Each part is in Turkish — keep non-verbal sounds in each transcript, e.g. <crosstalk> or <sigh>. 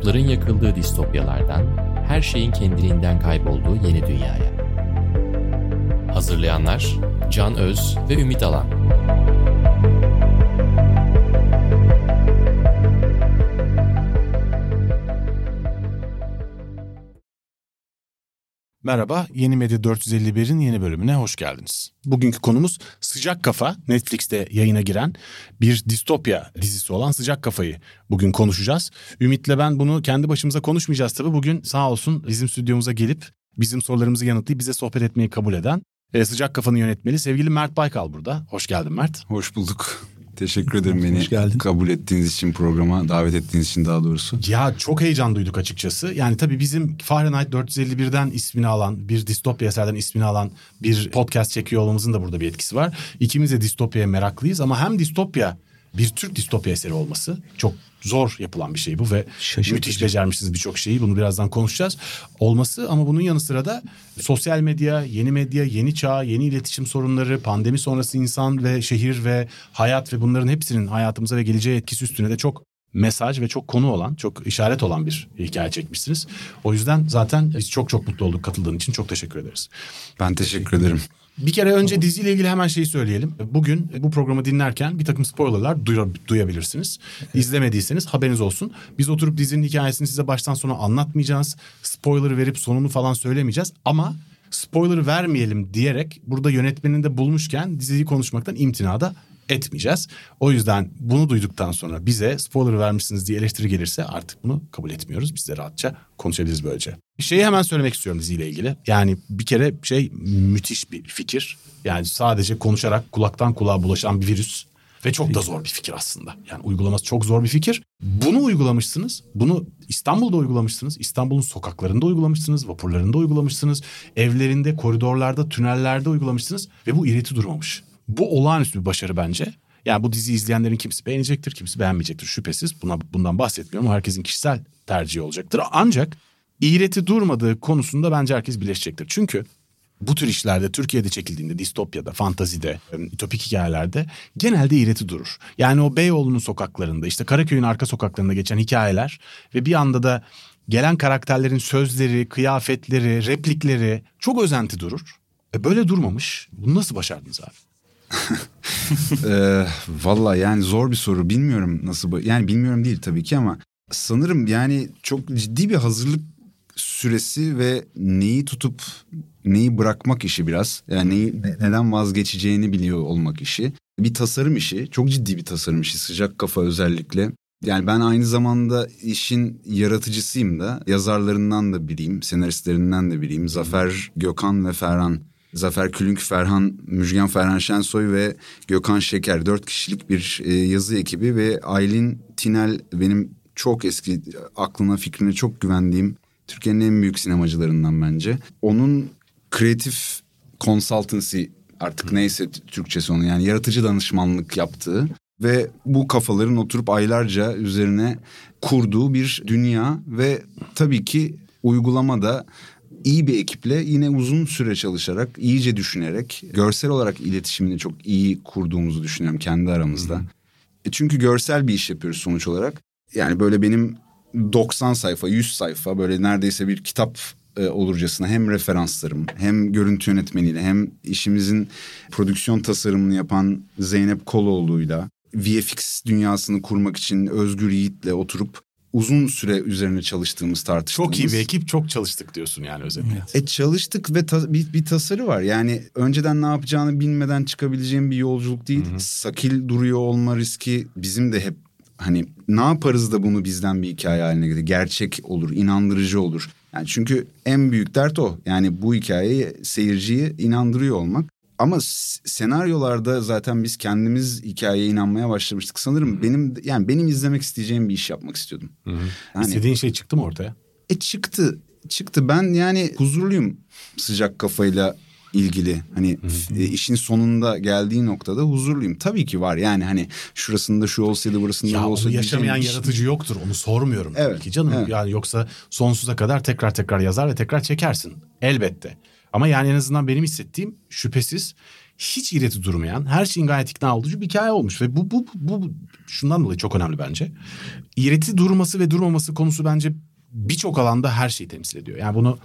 Umutların yakıldığı distopyalardan, her şeyin kendiliğinden kaybolduğu yeni dünyaya. Hazırlayanlar Can Öz ve Ümit Alan. Merhaba, Yeni Medya 451'in yeni bölümüne hoş geldiniz. Bugünkü konumuz Sıcak Kafa, Netflix'te yayına giren bir distopya dizisi olan Sıcak Kafa'yı bugün konuşacağız. Ümit'le ben bunu kendi başımıza konuşmayacağız tabii. Bugün sağ olsun bizim stüdyomuza gelip bizim sorularımızı yanıtlayıp bize sohbet etmeyi kabul eden e, Sıcak Kafa'nın yönetmeni sevgili Mert Baykal burada. Hoş geldin Mert. Hoş bulduk. Teşekkür ederim beni geldin. kabul ettiğiniz için programa davet ettiğiniz için daha doğrusu. Ya çok heyecan duyduk açıkçası. Yani tabii bizim Fahrenheit 451'den ismini alan bir distopya eserden ismini alan bir podcast çekiyor olmamızın da burada bir etkisi var. İkimiz de distopyaya meraklıyız ama hem distopya bir Türk distopya eseri olması çok zor yapılan bir şey bu ve müthiş becermişsiniz birçok şeyi. Bunu birazdan konuşacağız. Olması ama bunun yanı sıra da sosyal medya, yeni medya, yeni çağ, yeni iletişim sorunları, pandemi sonrası insan ve şehir ve hayat ve bunların hepsinin hayatımıza ve geleceğe etkisi üstüne de çok mesaj ve çok konu olan, çok işaret olan bir hikaye çekmişsiniz. O yüzden zaten biz çok çok mutlu olduk katıldığın için. Çok teşekkür ederiz. Ben teşekkür ederim. Bir kere önce diziyle ilgili hemen şeyi söyleyelim. Bugün bu programı dinlerken bir takım spoilerlar duyabilirsiniz. İzlemediyseniz haberiniz olsun. Biz oturup dizinin hikayesini size baştan sona anlatmayacağız. Spoiler verip sonunu falan söylemeyeceğiz. Ama spoiler vermeyelim diyerek burada yönetmenini de bulmuşken diziyi konuşmaktan imtinada etmeyeceğiz. O yüzden bunu duyduktan sonra bize spoiler vermişsiniz diye eleştiri gelirse artık bunu kabul etmiyoruz. Biz de rahatça konuşabiliriz böylece. Şeyi hemen söylemek istiyorum diziyle ilgili. Yani bir kere şey müthiş bir fikir. Yani sadece konuşarak kulaktan kulağa bulaşan bir virüs. Ve çok da zor bir fikir aslında. Yani uygulaması çok zor bir fikir. Bunu uygulamışsınız. Bunu İstanbul'da uygulamışsınız. İstanbul'un sokaklarında uygulamışsınız. Vapurlarında uygulamışsınız. Evlerinde, koridorlarda, tünellerde uygulamışsınız. Ve bu ireti durmamış. Bu olağanüstü bir başarı bence. Yani bu dizi izleyenlerin kimisi beğenecektir, kimisi beğenmeyecektir şüphesiz. Buna bundan bahsetmiyorum. Herkesin kişisel tercihi olacaktır. Ancak iğreti durmadığı konusunda bence herkes birleşecektir. Çünkü bu tür işlerde Türkiye'de çekildiğinde distopyada, fantazide, ütopik hikayelerde genelde iğreti durur. Yani o Beyoğlu'nun sokaklarında işte Karaköy'ün arka sokaklarında geçen hikayeler ve bir anda da gelen karakterlerin sözleri, kıyafetleri, replikleri çok özenti durur. E böyle durmamış. Bunu nasıl başardınız abi? <laughs> e, Valla yani zor bir soru. Bilmiyorum nasıl... Yani bilmiyorum değil tabii ki ama sanırım yani çok ciddi bir hazırlık süresi ve neyi tutup neyi bırakmak işi biraz. Yani neyi, neden vazgeçeceğini biliyor olmak işi. Bir tasarım işi. Çok ciddi bir tasarım işi. Sıcak kafa özellikle. Yani ben aynı zamanda işin yaratıcısıyım da. Yazarlarından da biriyim, senaristlerinden de biriyim. Zafer, Gökhan ve Ferhan Zafer Külünk, Ferhan, Müjgan Ferhan Şensoy ve Gökhan Şeker. Dört kişilik bir e, yazı ekibi ve Aylin Tinel benim çok eski aklına fikrine çok güvendiğim Türkiye'nin en büyük sinemacılarından bence. Onun kreatif consultancy artık neyse Türkçesi onu yani yaratıcı danışmanlık yaptığı ve bu kafaların oturup aylarca üzerine kurduğu bir dünya ve tabii ki uygulamada iyi bir ekiple yine uzun süre çalışarak, iyice düşünerek, görsel olarak iletişimini çok iyi kurduğumuzu düşünüyorum kendi aramızda. E çünkü görsel bir iş yapıyoruz sonuç olarak. Yani böyle benim 90 sayfa, 100 sayfa böyle neredeyse bir kitap e, olurcasına hem referanslarım hem görüntü yönetmeniyle hem işimizin prodüksiyon tasarımını yapan Zeynep Koloğlu'yla VFX dünyasını kurmak için Özgür Yiğit'le oturup uzun süre üzerine çalıştığımız tartıştığımız. Çok iyi bir ekip çok çalıştık diyorsun yani özetle. Evet. E çalıştık ve ta, bir, bir tasarı var. Yani önceden ne yapacağını bilmeden çıkabileceğim bir yolculuk değil. Hı hı. Sakil duruyor olma riski bizim de hep hani ne yaparız da bunu bizden bir hikaye haline getirir. Gerçek olur, inandırıcı olur. Yani çünkü en büyük dert o. Yani bu hikayeyi seyirciyi inandırıyor olmak. Ama senaryolarda zaten biz kendimiz hikayeye inanmaya başlamıştık. Sanırım Hı-hı. benim yani benim izlemek isteyeceğim bir iş yapmak istiyordum. Yani, İstediğin şey çıktı mı ortaya? E çıktı. Çıktı. Ben yani huzurluyum sıcak kafayla ilgili. Hani e, işin sonunda geldiği noktada huzurluyum. Tabii ki var yani hani şurasında şu olsaydı burasında ya bu olsaydı. yaşamayan yaratıcı şey... yoktur onu sormuyorum evet, tabii ki canım. Evet. Yani yoksa sonsuza kadar tekrar tekrar yazar ve tekrar çekersin elbette. Ama yani en azından benim hissettiğim şüphesiz hiç ireti durmayan, her şeyin gayet ikna olucu bir hikaye olmuş. Ve bu, bu, bu, bu şundan dolayı çok önemli bence. İreti durması ve durmaması konusu bence birçok alanda her şeyi temsil ediyor. Yani bunu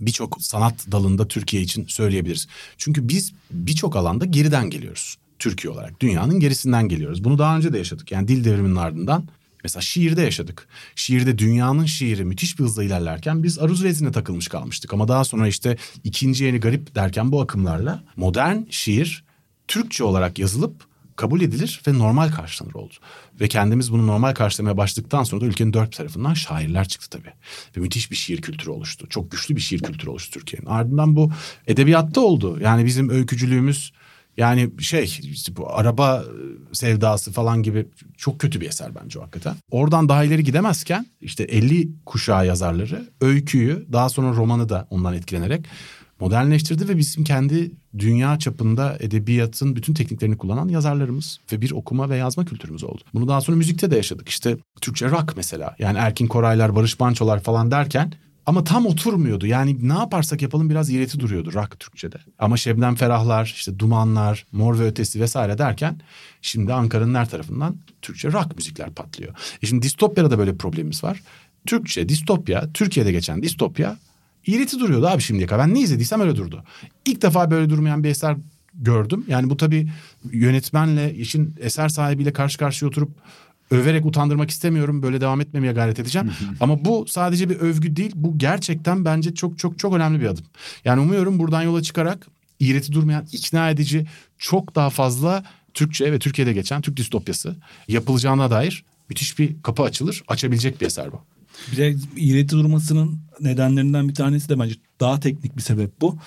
birçok sanat dalında Türkiye için söyleyebiliriz. Çünkü biz birçok alanda geriden geliyoruz. Türkiye olarak dünyanın gerisinden geliyoruz. Bunu daha önce de yaşadık. Yani dil devriminin ardından Mesela şiirde yaşadık. Şiirde dünyanın şiiri müthiş bir hızla ilerlerken biz aruz rezine takılmış kalmıştık. Ama daha sonra işte ikinci yeni garip derken bu akımlarla modern şiir Türkçe olarak yazılıp kabul edilir ve normal karşılanır oldu. Ve kendimiz bunu normal karşılamaya başladıktan sonra da ülkenin dört tarafından şairler çıktı tabii. Ve müthiş bir şiir kültürü oluştu. Çok güçlü bir şiir kültürü oluştu Türkiye'nin. Ardından bu edebiyatta oldu. Yani bizim öykücülüğümüz yani şey işte bu araba sevdası falan gibi çok kötü bir eser bence o hakikaten. Oradan daha ileri gidemezken işte 50 kuşağı yazarları öyküyü daha sonra romanı da ondan etkilenerek modernleştirdi ve bizim kendi dünya çapında edebiyatın bütün tekniklerini kullanan yazarlarımız ve bir okuma ve yazma kültürümüz oldu. Bunu daha sonra müzikte de yaşadık. İşte Türkçe rock mesela. Yani Erkin Koraylar, Barış Manço'lar falan derken ama tam oturmuyordu. Yani ne yaparsak yapalım biraz iğreti duruyordu rock Türkçe'de. Ama Şebnem Ferahlar, işte Dumanlar, Mor ve Ötesi vesaire derken şimdi Ankara'nın her tarafından Türkçe rock müzikler patlıyor. E şimdi distopyada da böyle problemimiz var. Türkçe, distopya, Türkiye'de geçen distopya iğreti duruyordu abi şimdiye kadar. Ben ne izlediysem öyle durdu. İlk defa böyle durmayan bir eser gördüm. Yani bu tabii yönetmenle, işin eser sahibiyle karşı karşıya oturup överek utandırmak istemiyorum. Böyle devam etmemeye gayret edeceğim. Ama bu sadece bir övgü değil. Bu gerçekten bence çok çok çok önemli bir adım. Yani umuyorum buradan yola çıkarak iğreti durmayan, ikna edici çok daha fazla Türkçe ve Türkiye'de geçen Türk distopyası yapılacağına dair müthiş bir kapı açılır. Açabilecek bir eser bu. Bir de iğreti durmasının nedenlerinden bir tanesi de bence daha teknik bir sebep bu.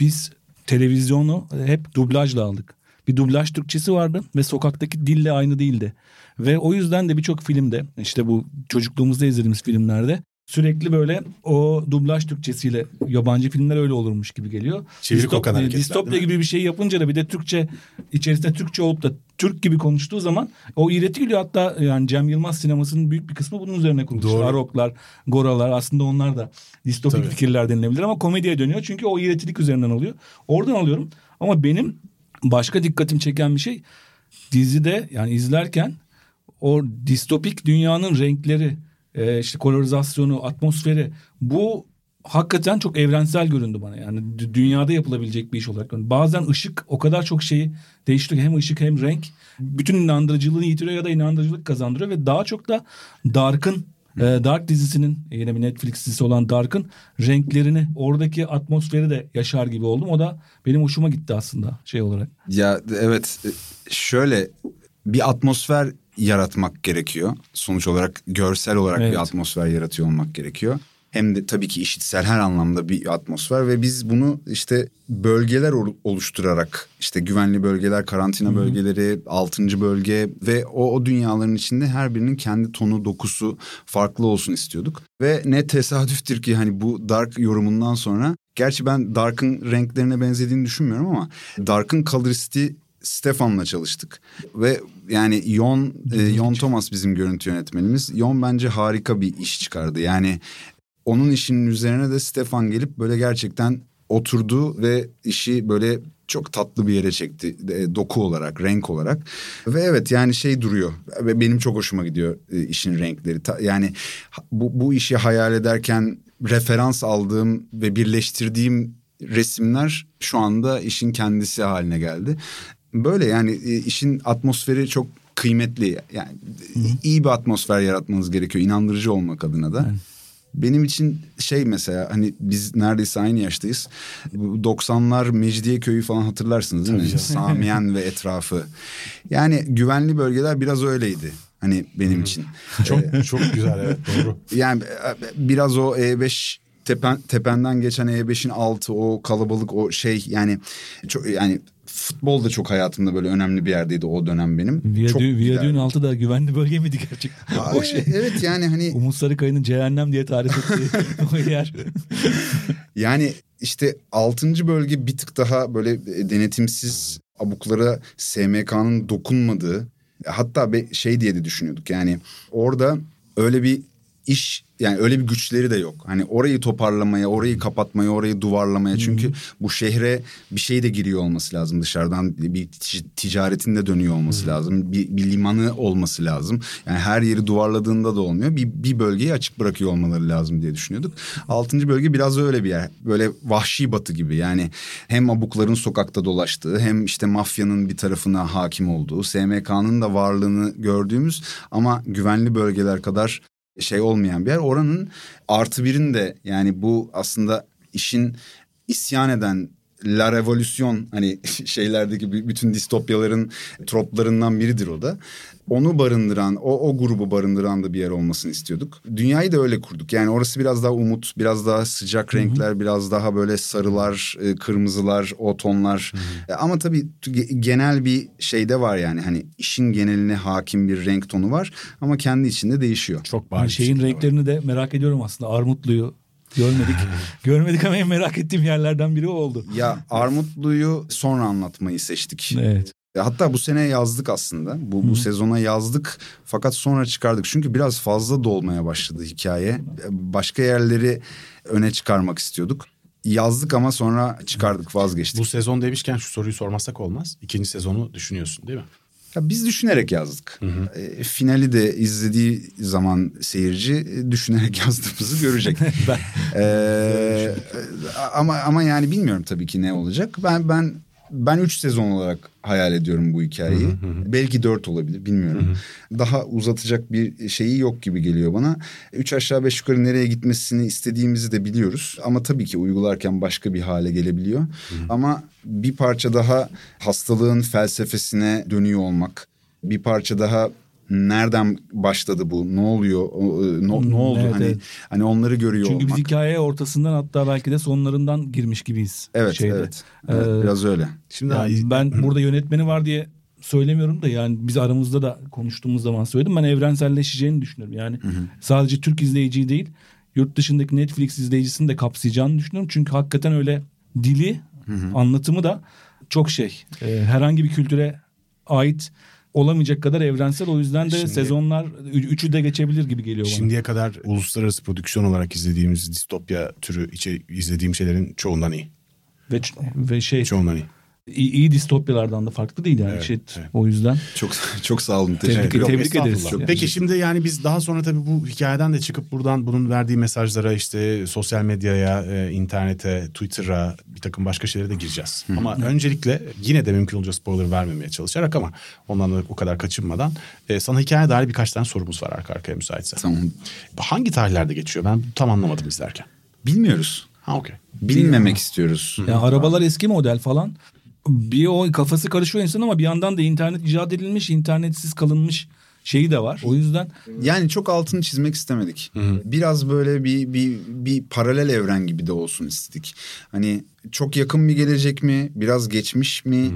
Biz televizyonu hep dublajla aldık. Bir dublaj Türkçesi vardı ve sokaktaki dille aynı değildi. Ve o yüzden de birçok filmde işte bu çocukluğumuzda izlediğimiz filmlerde sürekli böyle o dublaj Türkçesiyle yabancı filmler öyle olurmuş gibi geliyor. Çeviri kokan hareketler, Distopya gibi bir şey yapınca da bir de Türkçe içerisinde Türkçe olup da Türk gibi konuştuğu zaman o iğreti geliyor. Hatta yani Cem Yılmaz sinemasının büyük bir kısmı bunun üzerine kurulmuş. Aroklar, Goralar aslında onlar da distopik Tabii. fikirler denilebilir ama komediye dönüyor. Çünkü o iğretilik üzerinden alıyor. Oradan alıyorum. Ama benim başka dikkatim çeken bir şey dizide yani izlerken o distopik dünyanın renkleri, e, işte kolorizasyonu, atmosferi bu hakikaten çok evrensel göründü bana. Yani dü- dünyada yapılabilecek bir iş olarak. göründü. Bazen ışık o kadar çok şeyi değiştiriyor. Hem ışık hem renk. Bütün inandırıcılığını yitiriyor ya da inandırıcılık kazandırıyor ve daha çok da Dark'ın e, Dark dizisinin yine bir Netflix dizisi olan Dark'ın renklerini oradaki atmosferi de yaşar gibi oldum. O da benim hoşuma gitti aslında şey olarak. Ya evet e, şöyle bir atmosfer yaratmak gerekiyor. Sonuç olarak görsel olarak Evet. bir atmosfer yaratıyor olmak gerekiyor. Hem de tabii ki işitsel her anlamda bir atmosfer ve biz bunu işte bölgeler ol- oluşturarak işte güvenli bölgeler, karantina bölgeleri, altıncı bölge ve o, o dünyaların içinde her birinin kendi tonu, dokusu farklı olsun istiyorduk. Ve ne tesadüftür ki hani bu Dark yorumundan sonra gerçi ben Dark'ın renklerine benzediğini düşünmüyorum ama Dark'ın koloristi Stefan'la çalıştık. Ve yani Yon, e, Yon Thomas bizim görüntü yönetmenimiz. Yon bence harika bir iş çıkardı. Yani onun işinin üzerine de Stefan gelip böyle gerçekten oturdu ve işi böyle çok tatlı bir yere çekti e, doku olarak, renk olarak. Ve evet yani şey duruyor. Ve benim çok hoşuma gidiyor e, işin renkleri. Ta- yani bu, bu işi hayal ederken referans aldığım ve birleştirdiğim resimler şu anda işin kendisi haline geldi. Böyle yani e, işin atmosferi çok kıymetli. Yani e, iyi bir atmosfer yaratmanız gerekiyor inandırıcı olmak adına da. Benim için şey mesela hani biz neredeyse aynı yaştayız. Bu 90'lar Mecidiyeköy'ü falan hatırlarsınız değil mi? Samiyen ve etrafı. Yani güvenli bölgeler biraz öyleydi. Hani benim için. Çok çok güzel evet doğru. <laughs> Yani e, biraz o E5 tepen, tependen geçen E5'in altı o kalabalık o şey yani çok yani futbol da çok hayatımda böyle önemli bir yerdeydi o dönem benim. çok Viyadüğün altı da güvenli bölge miydi gerçekten? Ay, o şey. Evet yani hani Umut Sarıkaya'nın cehennem diye tarif ettiği <laughs> o yer. Yani işte 6. bölge bir tık daha böyle e, denetimsiz abuklara SMK'nın dokunmadığı hatta şey diye de düşünüyorduk yani orada öyle bir iş yani öyle bir güçleri de yok. Hani orayı toparlamaya, orayı kapatmaya, orayı duvarlamaya. Çünkü bu şehre bir şey de giriyor olması lazım dışarıdan. Bir tic- ticaretin de dönüyor olması lazım. Bir, bir limanı olması lazım. Yani her yeri duvarladığında da olmuyor. Bir, bir bölgeyi açık bırakıyor olmaları lazım diye düşünüyorduk. Altıncı bölge biraz öyle bir yer. Böyle vahşi batı gibi. Yani hem abukların sokakta dolaştığı hem işte mafyanın bir tarafına hakim olduğu, SMK'nın da varlığını gördüğümüz ama güvenli bölgeler kadar şey olmayan bir yer. Oranın artı birin de yani bu aslında işin isyan eden La Revolution hani <laughs> şeylerdeki bütün distopyaların troplarından biridir o da. Onu barındıran, o, o grubu barındıran da bir yer olmasını istiyorduk. Dünyayı da öyle kurduk. Yani orası biraz daha umut, biraz daha sıcak renkler, biraz daha böyle sarılar, e, kırmızılar, o tonlar. E, Ama tabii ge- genel bir şey de var yani. Hani işin geneline hakim bir renk tonu var ama kendi içinde değişiyor. Çok Yani bariz. bir şeyin şekilde var. renklerini de merak ediyorum aslında. Armutluyu görmedik. <laughs> görmedik ama en merak ettiğim yerlerden biri o oldu. Ya Armutlu'yu sonra anlatmayı seçtik. Evet. Ya Hatta bu sene yazdık aslında. Bu, bu sezona yazdık fakat sonra çıkardık. Çünkü biraz fazla dolmaya başladı hikaye. Başka yerleri öne çıkarmak istiyorduk. Yazdık ama sonra çıkardık vazgeçtik. Bu sezon demişken şu soruyu sormazsak olmaz. İkinci sezonu düşünüyorsun değil mi? Ya biz düşünerek yazdık. E, finali de izlediği zaman seyirci e, düşünerek <laughs> yazdığımızı görecek. <laughs> E, ama ama yani bilmiyorum tabii ki ne olacak. Ben ben ben üç sezon olarak hayal ediyorum bu hikayeyi. Belki dört olabilir bilmiyorum. Daha uzatacak bir şeyi yok gibi geliyor bana. Üç aşağı beş yukarı nereye gitmesini istediğimizi de biliyoruz. Ama tabii ki uygularken başka bir hale gelebiliyor. Ama bir parça daha hastalığın felsefesine dönüyor olmak. Bir parça daha nereden başladı bu? Ne oluyor? O, e, Ne, ne oldu? Evet, hani evet. hani onları görüyor Çünkü olmak. biz hikayeye ortasından hatta belki de sonlarından girmiş gibiyiz. Evet, şeyde. evet. Evet, Ee, biraz öyle. Şimdi Yani ben burada yönetmeni var diye söylemiyorum da yani biz aramızda da konuştuğumuz zaman söyledim. Ben evrenselleşeceğini düşünüyorum. Yani sadece Türk izleyiciyi değil yurt dışındaki Netflix izleyicisini de kapsayacağını düşünüyorum. Çünkü hakikaten öyle dili anlatımı da çok şey. Ee, herhangi bir kültüre ait olamayacak kadar evrensel. O yüzden de Şimdi- sezonlar üçü de geçebilir gibi geliyor bana. Şimdiye kadar uluslararası prodüksiyon olarak izlediğimiz distopya türü içi izlediğim şeylerin çoğundan iyi. ve, ve şey Çoğundan iyi. İyi, iyi distopyalardan da farklı değil yani. Evet, Şey, evet. O yüzden Çok çok sağ olun. Tebrik- Teşekkür ederim. tebrik estağfurullah. ederiz. Çok Peki şimdi yani biz daha sonra tabii bu hikayeden de çıkıp buradan bunun verdiği mesajlara işte sosyal medyaya, e, internete, Twitter'a bir takım başka şeylere de gireceğiz. Ama öncelikle yine de mümkün olunca spoiler vermemeye çalışarak ama ondan da o kadar kaçınmadan e, sana hikaye dair birkaç tane sorumuz var arka arkaya müsaitse. Tamam. Hangi tarihlerde geçiyor? Ben tam anlamadım izlerken. Bilmiyoruz. Ha okey. Bilmemek istiyoruz. Yani arabalar eski model falan. Bir o kafası karışıyor insan ama bir yandan da internet icat edilmiş, internetsiz kalınmış şeyi de var. O yüzden Yani çok altını çizmek istemedik. Biraz böyle bir, bir bir paralel evren gibi de olsun istedik. Hani çok yakın bir gelecek mi? Biraz geçmiş mi?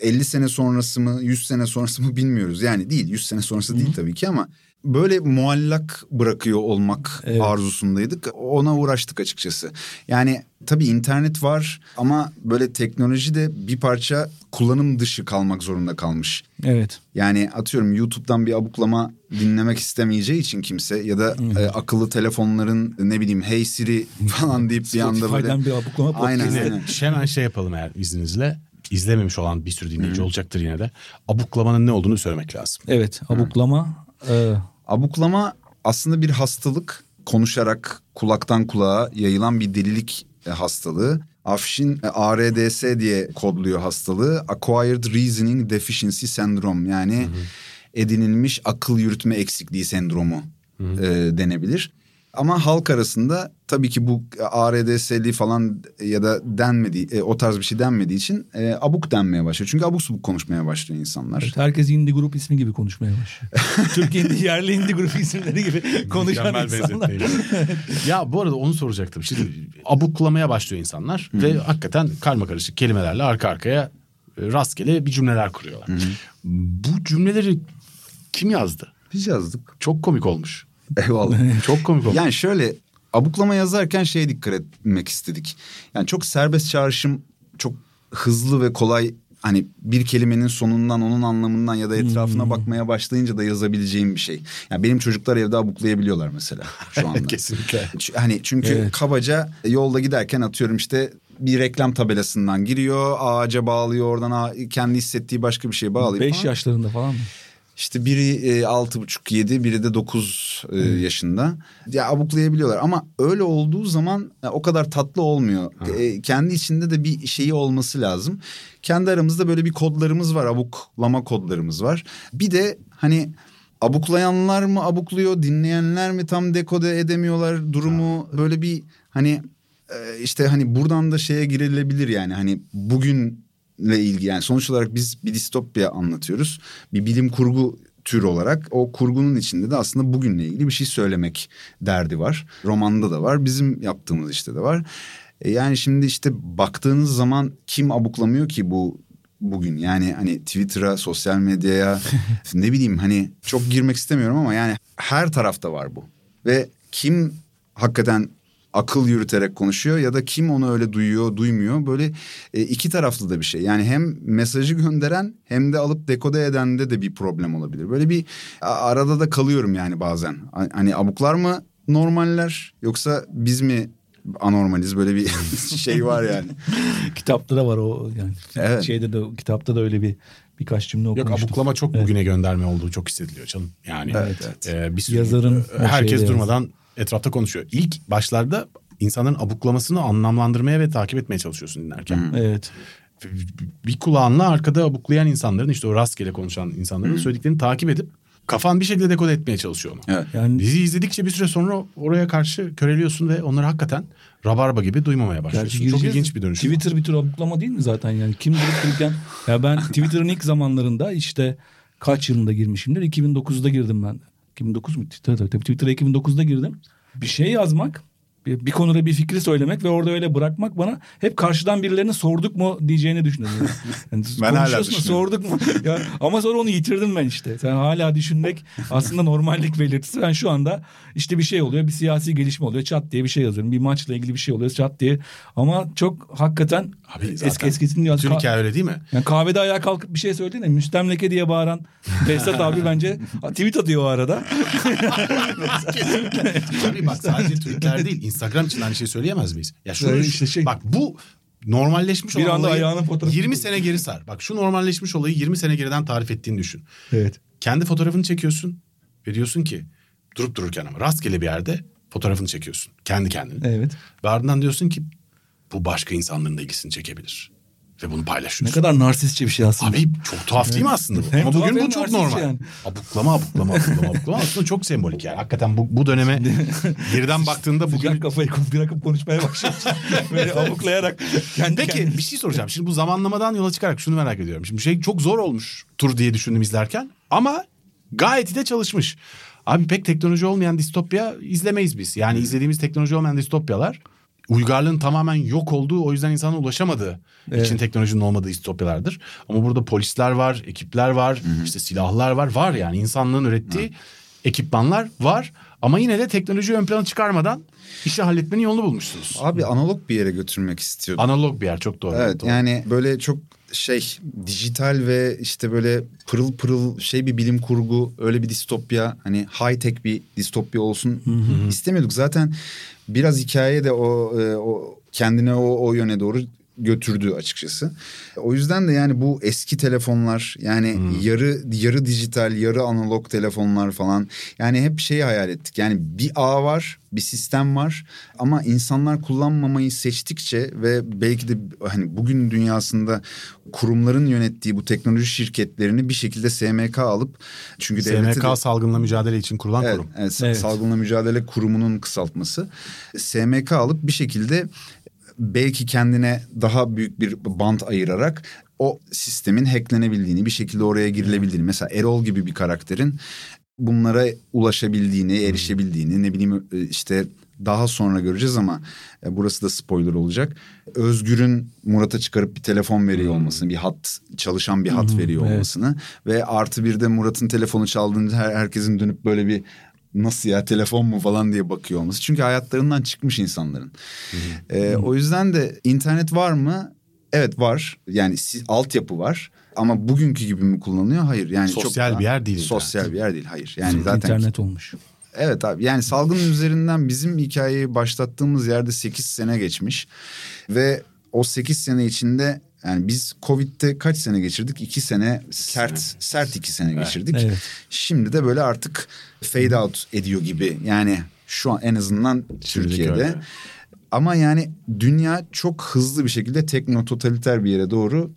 50 sene sonrası mı? 100 sene sonrası mı bilmiyoruz. Yani değil 100 sene sonrası değil tabii ki ama böyle muallak bırakıyor olmak Evet. arzusundaydık. Ona uğraştık açıkçası. Yani tabii internet var ama böyle teknoloji de bir parça kullanım dışı kalmak zorunda kalmış. evet. Yani atıyorum YouTube'dan bir abuklama dinlemek istemeyeceği için kimse ya da e, akıllı telefonların ne bileyim Hey Siri falan deyip bir anda böyle bir abuklama. Aynen aynen. hemen şey yapalım eğer izninizle. İzlememiş olan bir sürü dinleyici olacaktır yine de. Abuklamanın ne olduğunu söylemek lazım. Evet abuklama. e, Abuklama aslında bir hastalık konuşarak kulaktan kulağa yayılan bir delilik e, hastalığı. Afşin e, ARDS diye kodluyor hastalığı. Acquired Reasoning Deficiency Syndrome yani edinilmiş akıl yürütme eksikliği sendromu e, denebilir. Ama halk arasında tabii ki bu ARDS'li falan ya da denmediği, e, o tarz bir şey denmediği için e, abuk denmeye başlıyor. Çünkü abuk subuk konuşmaya başlıyor insanlar. evet, herkes indie grup ismi gibi konuşmaya başlıyor. <laughs> Türkiye'nin yerli indie grup isimleri gibi konuşan Mükemmel insanlar. ya bu arada onu soracaktım. Şimdi abuklamaya başlıyor insanlar ve hakikaten karma karışık kelimelerle arka arkaya e, rastgele bir cümleler kuruyorlar. Bu cümleleri kim yazdı? Biz yazdık. Çok komik olmuş. Eyvallah. <laughs> Çok komik olmuş. Yani şöyle abuklama yazarken şeye dikkat etmek istedik. Yani çok serbest çağrışım çok hızlı ve kolay hani bir kelimenin sonundan onun anlamından ya da etrafına bakmaya başlayınca da yazabileceğim bir şey. Yani benim çocuklar evde abuklayabiliyorlar mesela şu anda. <laughs> Kesinlikle. Hani çünkü Evet. kabaca yolda giderken atıyorum işte bir reklam tabelasından giriyor ağaca bağlıyor oradan kendi hissettiği başka bir şey bağlıyor. 5 falan. yaşlarında falan mı? İşte biri e, altı buçuk yedi biri de dokuz e, yaşında. Ya abuklayabiliyorlar ama öyle olduğu zaman o kadar tatlı olmuyor. E, kendi içinde de bir şeyi olması lazım. Kendi aramızda böyle bir kodlarımız var abuklama kodlarımız var. Bir de hani abuklayanlar mı abukluyor dinleyenler mi tam dekode edemiyorlar durumu böyle bir hani e, işte hani buradan da şeye girilebilir yani hani bugünle ilgili yani sonuç olarak biz bir distopya anlatıyoruz. Bir bilim kurgu tür olarak o kurgunun içinde de aslında bugünle ilgili bir şey söylemek derdi var. Romanda da var bizim yaptığımız işte de var. E, yani şimdi işte baktığınız zaman kim abuklamıyor ki bu bugün yani hani Twitter'a, sosyal medyaya <laughs> ne bileyim hani çok girmek istemiyorum ama yani her tarafta var bu. Ve kim hakikaten akıl yürüterek konuşuyor ya da kim onu öyle duyuyor, duymuyor. Böyle e, iki taraflı da bir şey. Yani hem mesajı gönderen hem de alıp dekode edende de bir problem olabilir. Böyle bir arada da kalıyorum yani bazen. Ha- Hani abuklar mı normaller yoksa biz mi anormaliz böyle bir <laughs> şey var yani. <laughs> Kitapta da var o yani. Evet. Şeyde de kitapta da öyle bir birkaç cümle Yok okumuştum. abuklama çok Evet. bugüne gönderme olduğu çok hissediliyor canım. Yani Evet, evet. e, bir sürü, Yazarın e, herkes durmadan etrafta konuşuyor. İlk başlarda insanların abuklamasını anlamlandırmaya ve takip etmeye çalışıyorsun dinlerken. Evet. Bir kulağınla arkada abuklayan insanların işte o rastgele konuşan insanların söylediklerini takip edip kafan bir şekilde dekode etmeye çalışıyor onu. Evet. Yani Dizi izledikçe bir süre sonra oraya karşı köreliyorsun ve onları hakikaten rabarba gibi duymamaya başlıyorsun. Gerçi Çok ilginç bir dönüşüm. Twitter bir tür abuklama değil mi zaten yani? Kim durup dururken ya ben Twitter'ın ilk zamanlarında işte kaç yılında girmişimdir? 2009'da girdim ben. 2009 mu? Tabii, tabii Twitter'a 2009'da girdim. Bir şey yazmak, bir, bir konuda bir fikri söylemek ve orada öyle bırakmak bana hep karşıdan birilerine sorduk mu diyeceğini düşünüyorum. <laughs> Yani Ben hala düşünüyorum. sorduk mu? <laughs> Ya, ama sonra onu yitirdim ben işte. Sen hala düşünmek aslında normallik belirtisi. Ben şu anda işte bir şey oluyor, bir siyasi gelişme oluyor. Çat diye bir şey yazıyorum. Bir maçla ilgili bir şey oluyor çat diye. Ama çok hakikaten Abi eski zaten eskisinin ya. Bütün Ka- hikaye öyle değil mi? yani kahvede ayağa kalkıp bir şey söylediğinde müstemleke diye bağıran Behzat abi bence <laughs> tweet atıyor o arada. Tabii bak sadece Twitter değil Instagram için aynı şey söyleyemez miyiz? Ya şunu Öyle işte şey. bak bu normalleşmiş Bir olan anda olayı ayağının fotoğrafını 20 koy. sene geri sar. Bak şu normalleşmiş olayı 20 sene geriden tarif ettiğini düşün. Evet. Kendi fotoğrafını çekiyorsun ve diyorsun ki durup dururken ama rastgele bir yerde fotoğrafını çekiyorsun. Kendi kendine. Evet. Ve ardından diyorsun ki bu başka insanların da ilgisini çekebilir. Ve bunu Ne paylaşıyorsun. kadar narsistçe bir şey aslında. Abi çok tuhaf değil mi aslında bu? Hem Ama tuhaf bugün hem bu çok narsist normal. yani. Abuklama abuklama abuklama abuklama aslında çok sembolik yani. Hakikaten bu, bu döneme geriden <laughs> baktığında bugün... Sıcak kafayı bırakıp konuşmaya başlıyorsun. <laughs> Böyle avuklayarak. Kendi Peki kendine. bir şey soracağım. Şimdi bu zamanlamadan yola çıkarak şunu merak ediyorum. Şimdi şey çok zor olmuş tur diye düşündüm izlerken. Ama gayet iyi de çalışmış. Abi pek teknoloji olmayan distopya izlemeyiz biz. Yani izlediğimiz teknoloji olmayan distopyalar uygarlığın tamamen yok olduğu o yüzden insana ulaşamadığı Evet. için teknolojinin olmadığı distopyalardır. Ama burada polisler var, ekipler var, işte silahlar var. Var yani insanlığın ürettiği ekipmanlar var. Ama yine de teknolojiyi ön plana çıkarmadan işi halletmenin yolunu bulmuşsunuz. Abi analog bir yere götürmek istiyordum. Analog bir yer çok doğru. Evet doğru. yani böyle çok şey dijital ve işte böyle pırıl pırıl şey bir bilim kurgu öyle bir distopya hani high tech bir distopya olsun istemiyorduk. Zaten biraz hikaye de o, e, o kendine o, o yöne doğru götürdü açıkçası. O yüzden de yani bu eski telefonlar yani yarı yarı dijital yarı analog telefonlar falan yani hep şeyi hayal ettik. Yani bir ağ var bir sistem var ama insanlar kullanmamayı seçtikçe ve belki de hani bugün dünyasında kurumların yönettiği bu teknoloji şirketlerini bir şekilde SMK alıp çünkü SMK de- salgınla mücadele için kurulan Evet, kurum. evet, Evet. salgınla mücadele kurumunun kısaltması. SMK alıp bir şekilde belki kendine daha büyük bir bant ayırarak o sistemin hacklenebildiğini bir şekilde oraya girilebildiğini mesela Erol gibi bir karakterin bunlara ulaşabildiğini, erişebildiğini ne bileyim e, işte daha sonra göreceğiz ama e, burası da spoiler olacak. Özgür'ün Murat'a çıkarıp bir telefon veriyor olmasını, bir hat çalışan bir hat veriyor evet. olmasını ve artı bir de Murat'ın telefonu çaldığında her, herkesin dönüp böyle bir nasıl ya telefon mu falan diye bakıyor olması. Çünkü hayatlarından çıkmış insanların. E, o yüzden de internet var mı? evet var. Yani altyapı var. Ama bugünkü gibi mi kullanılıyor? Hayır. Yani Sosyal çok bir yer değil Sosyal internet. bir yer değil. Hayır. Yani zaten İnternet olmuş. Evet abi yani salgının üzerinden bizim hikayeyi başlattığımız yerde 8 sene geçmiş. Ve o 8 sene içinde yani biz Covid'de kaç sene geçirdik? 2 sene sert sert 2 sene geçirdik. Evet. Şimdi de böyle artık fade out ediyor gibi. Yani şu an en azından Şimdilik Türkiye'de. öyle. Ama yani dünya çok hızlı bir şekilde tekno totaliter bir yere doğru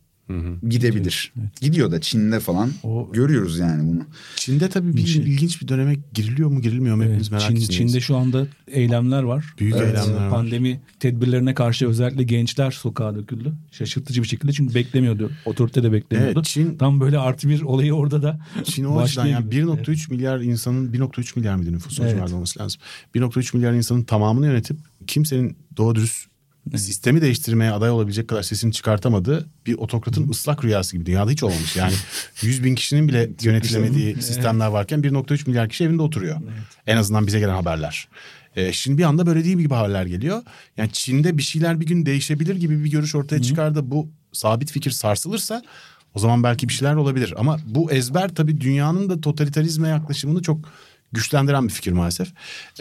gidebilir. Gidiyor da Çin'de falan. O- Görüyoruz yani bunu. Çin'de tabii bir Çin- ilginç bir döneme giriliyor mu girilmiyor mu hepimiz merak Çin, içindeyiz. Çin'de şu anda eylemler var. Büyük eylemler var. Pandemi tedbirlerine karşı özellikle gençler sokağa döküldü. Şaşırtıcı bir şekilde çünkü beklemiyordu. Otorite de beklemiyordu. Evet, Çin- Tam böyle artı bir olayı orada da <laughs> Çin o açıdan yani gibi. 1.3 milyar insanın 1.3 milyar mıydı nüfusu Evet. olması lazım. 1.3 milyar insanın tamamını yönetip kimsenin doğru dürüst sistemi değiştirmeye aday olabilecek kadar sesini çıkartamadığı bir otokratın ıslak rüyası gibi. Dünyada hiç olmamış. Yani <laughs> 100 bin kişinin bile yönetilemediği sistemler varken 1.3 milyar kişi evinde oturuyor. En azından bize gelen haberler. Ee, şimdi bir anda böyle değil gibi haberler geliyor. Yani Çin'de bir şeyler bir gün değişebilir gibi bir görüş ortaya çıkar da bu sabit fikir sarsılırsa o zaman belki bir şeyler olabilir. Ama bu ezber tabii dünyanın da totalitarizme yaklaşımını çok güçlendiren bir fikir maalesef.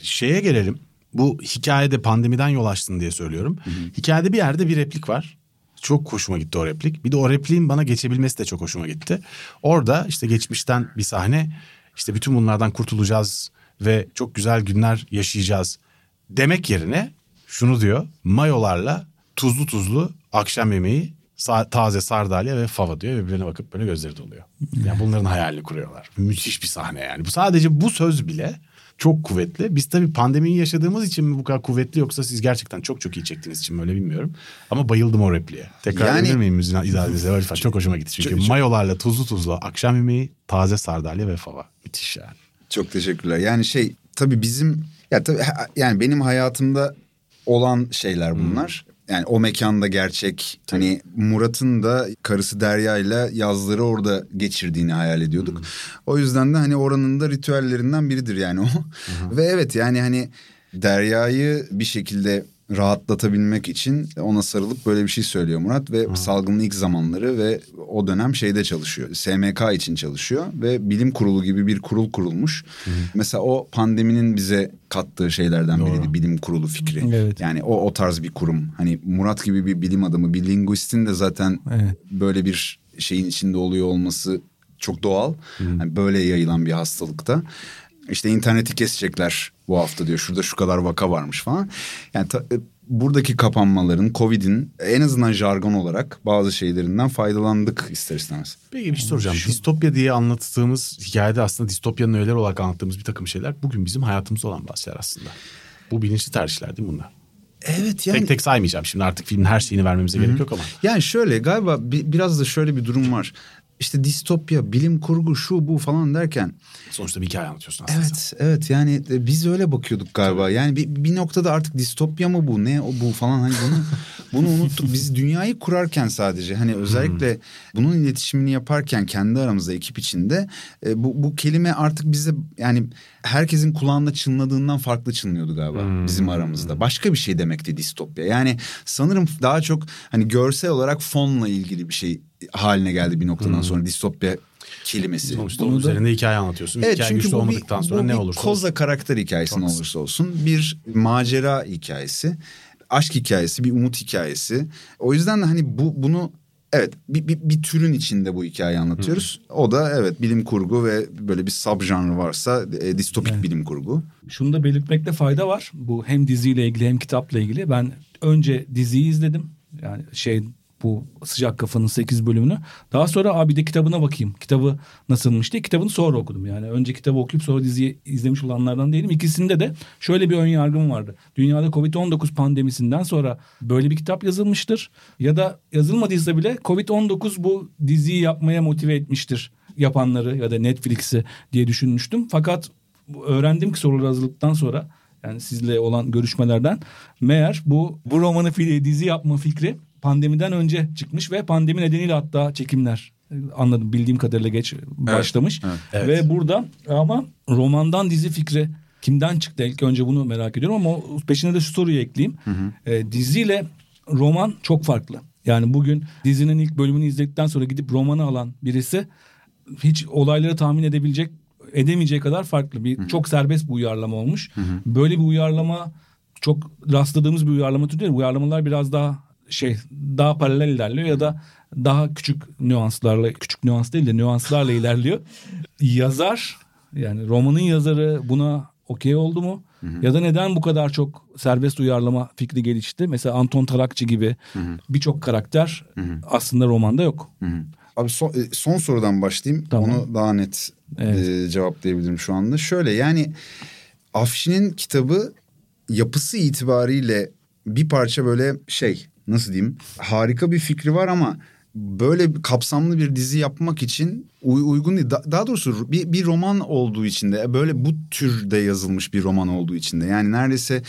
Şeye gelelim. Bu hikayede pandemiden yol açtın diye söylüyorum. Hikayede bir yerde bir replik var. Çok hoşuma gitti o replik. Bir de o repliğin bana geçebilmesi de çok hoşuma gitti. Orada işte geçmişten bir sahne işte bütün bunlardan kurtulacağız ve çok güzel günler yaşayacağız demek yerine şunu diyor. Mayolarla tuzlu tuzlu akşam yemeği taze sardalya ve fava diyor. Birbirine bakıp böyle gözleri doluyor. Yani bunların hayalini kuruyorlar. Müthiş bir sahne yani. Bu sadece bu söz bile çok kuvvetli. Biz tabii pandemiyi yaşadığımız için mi bu kadar kuvvetli yoksa siz gerçekten çok çok iyi çektiğiniz için mi öyle bilmiyorum. Ama bayıldım o repliğe. Tekrar Yani- edebilir miyim müziğin izadenizle? Lütfen çok hoşuma gitti. Çünkü mayolarla tuzlu tuzlu akşam yemeği taze sardalya ve fava. Müthiş yani. Çok teşekkürler. Yani şey tabii bizim ya tabii yani benim hayatımda olan şeyler bunlar. Yani o mekanda gerçek. Hani Murat'ın da karısı Derya ile yazları orada geçirdiğini hayal ediyorduk. O yüzden de hani oranın da ritüellerinden biridir yani o. Ve evet yani hani Derya'yı bir şekilde rahatlatabilmek için ona sarılıp böyle bir şey söylüyor Murat ve salgının ilk zamanları ve o dönem şeyde çalışıyor. SMK için çalışıyor ve bilim kurulu gibi bir kurul kurulmuş. Mesela o pandeminin bize kattığı şeylerden biriydi bilim kurulu fikri. Evet. Yani o o tarz bir kurum. Hani Murat gibi bir bilim adamı, bir linguistin de zaten Evet. böyle bir şeyin içinde oluyor olması çok doğal. Yani böyle yayılan bir hastalıkta. İşte interneti kesecekler bu hafta diyor. Şurada şu kadar vaka varmış falan. Yani ta- e, buradaki kapanmaların, Covid'in en azından jargon olarak bazı şeylerinden faydalandık ister istemez. Peki bir şey soracağım. Distopya diye anlattığımız hikayede aslında distopyanın öğeleri olarak anlattığımız bir takım şeyler bugün bizim hayatımızda olan bazı şeyler aslında. Bu bilinçli tercihler değil mi bunlar? Evet yani. Tek tek saymayacağım şimdi artık filmin her şeyini vermemize gerek yok ama. Yani şöyle galiba bi- biraz da şöyle bir durum var. İşte distopya, bilim kurgu, şu bu falan derken Sonuçta bir hikaye anlatıyorsun aslında. Evet evet yani e, biz öyle bakıyorduk galiba. Yani bir, bir noktada artık distopya mı bu ne o bu falan hani bunu <laughs> bunu unuttuk. Biz dünyayı kurarken sadece hani özellikle bunun iletişimini yaparken kendi aramızda ekip içinde e, bu, bu kelime artık bize yani herkesin kulağında çınladığından farklı çınlıyordu galiba bizim aramızda. Başka bir şey demekti distopya. Yani sanırım daha çok hani görsel olarak fonla ilgili bir şey haline geldi bir noktadan sonra distopya kelimesi. Sonuçta Bunu da- üzerinde hikaye anlatıyorsun. Evet hikaye çünkü güçlü bu bir, olmadıktan sonra bu ne olursa koza olsun. karakter hikayesi ne olursa olsun bir macera hikayesi, aşk hikayesi, bir umut hikayesi. O yüzden de hani bu bunu evet bir, bir, bir türün içinde bu hikayeyi anlatıyoruz. O da evet bilim kurgu ve böyle bir subjanrı varsa e, distopik bilim kurgu. Şunu da belirtmekte fayda var. Bu hem diziyle ilgili hem kitapla ilgili. Ben önce diziyi izledim. Yani şey bu Sıcak Kafa'nın 8 bölümünü. Daha sonra abi de kitabına bakayım. Kitabı nasılmış diye kitabını sonra okudum. Yani önce kitabı okuyup sonra diziyi izlemiş olanlardan değilim. İkisinde de şöyle bir ön yargım vardı. Dünyada Covid-19 pandemisinden sonra böyle bir kitap yazılmıştır. Ya da yazılmadıysa bile Covid-19 bu diziyi yapmaya motive etmiştir yapanları ya da Netflix'i diye düşünmüştüm. Fakat öğrendim ki soruları hazırlıktan sonra yani sizle olan görüşmelerden meğer bu bu romanı fi- dizi yapma fikri pandemiden önce çıkmış ve pandemi nedeniyle hatta çekimler e, anladım bildiğim kadarıyla geç başlamış. evet. ve burada ama romandan dizi fikri kimden çıktı? İlk önce bunu merak ediyorum ama peşine de şu soruyu ekleyeyim. E, diziyle roman çok farklı. Yani bugün dizinin ilk bölümünü izledikten sonra gidip romanı alan birisi hiç olayları tahmin edebilecek edemeyeceği kadar farklı. Bir çok serbest bir uyarlama olmuş. Böyle bir uyarlama çok rastladığımız bir uyarlama türü değil. Uyarlamalar biraz daha şey daha paralel ilerliyor ya da daha küçük nüanslarla küçük nüans değil de nüanslarla <laughs> ilerliyor. Yazar yani romanın yazarı buna okey oldu mu? Ya da neden bu kadar çok serbest uyarlama fikri gelişti? Mesela Anton Tarakçı gibi birçok karakter aslında romanda yok. Abi son, e, son sorudan başlayayım. Tamam. Onu daha net Evet. e, cevaplayabilirim şu anda. Şöyle yani Afşin'in kitabı yapısı itibariyle bir parça böyle şey nasıl diyeyim harika bir fikri var ama böyle bir kapsamlı bir dizi yapmak için uy- uygun değil. Da- daha doğrusu bir, bir roman olduğu için de böyle bu türde yazılmış bir roman olduğu için de yani neredeyse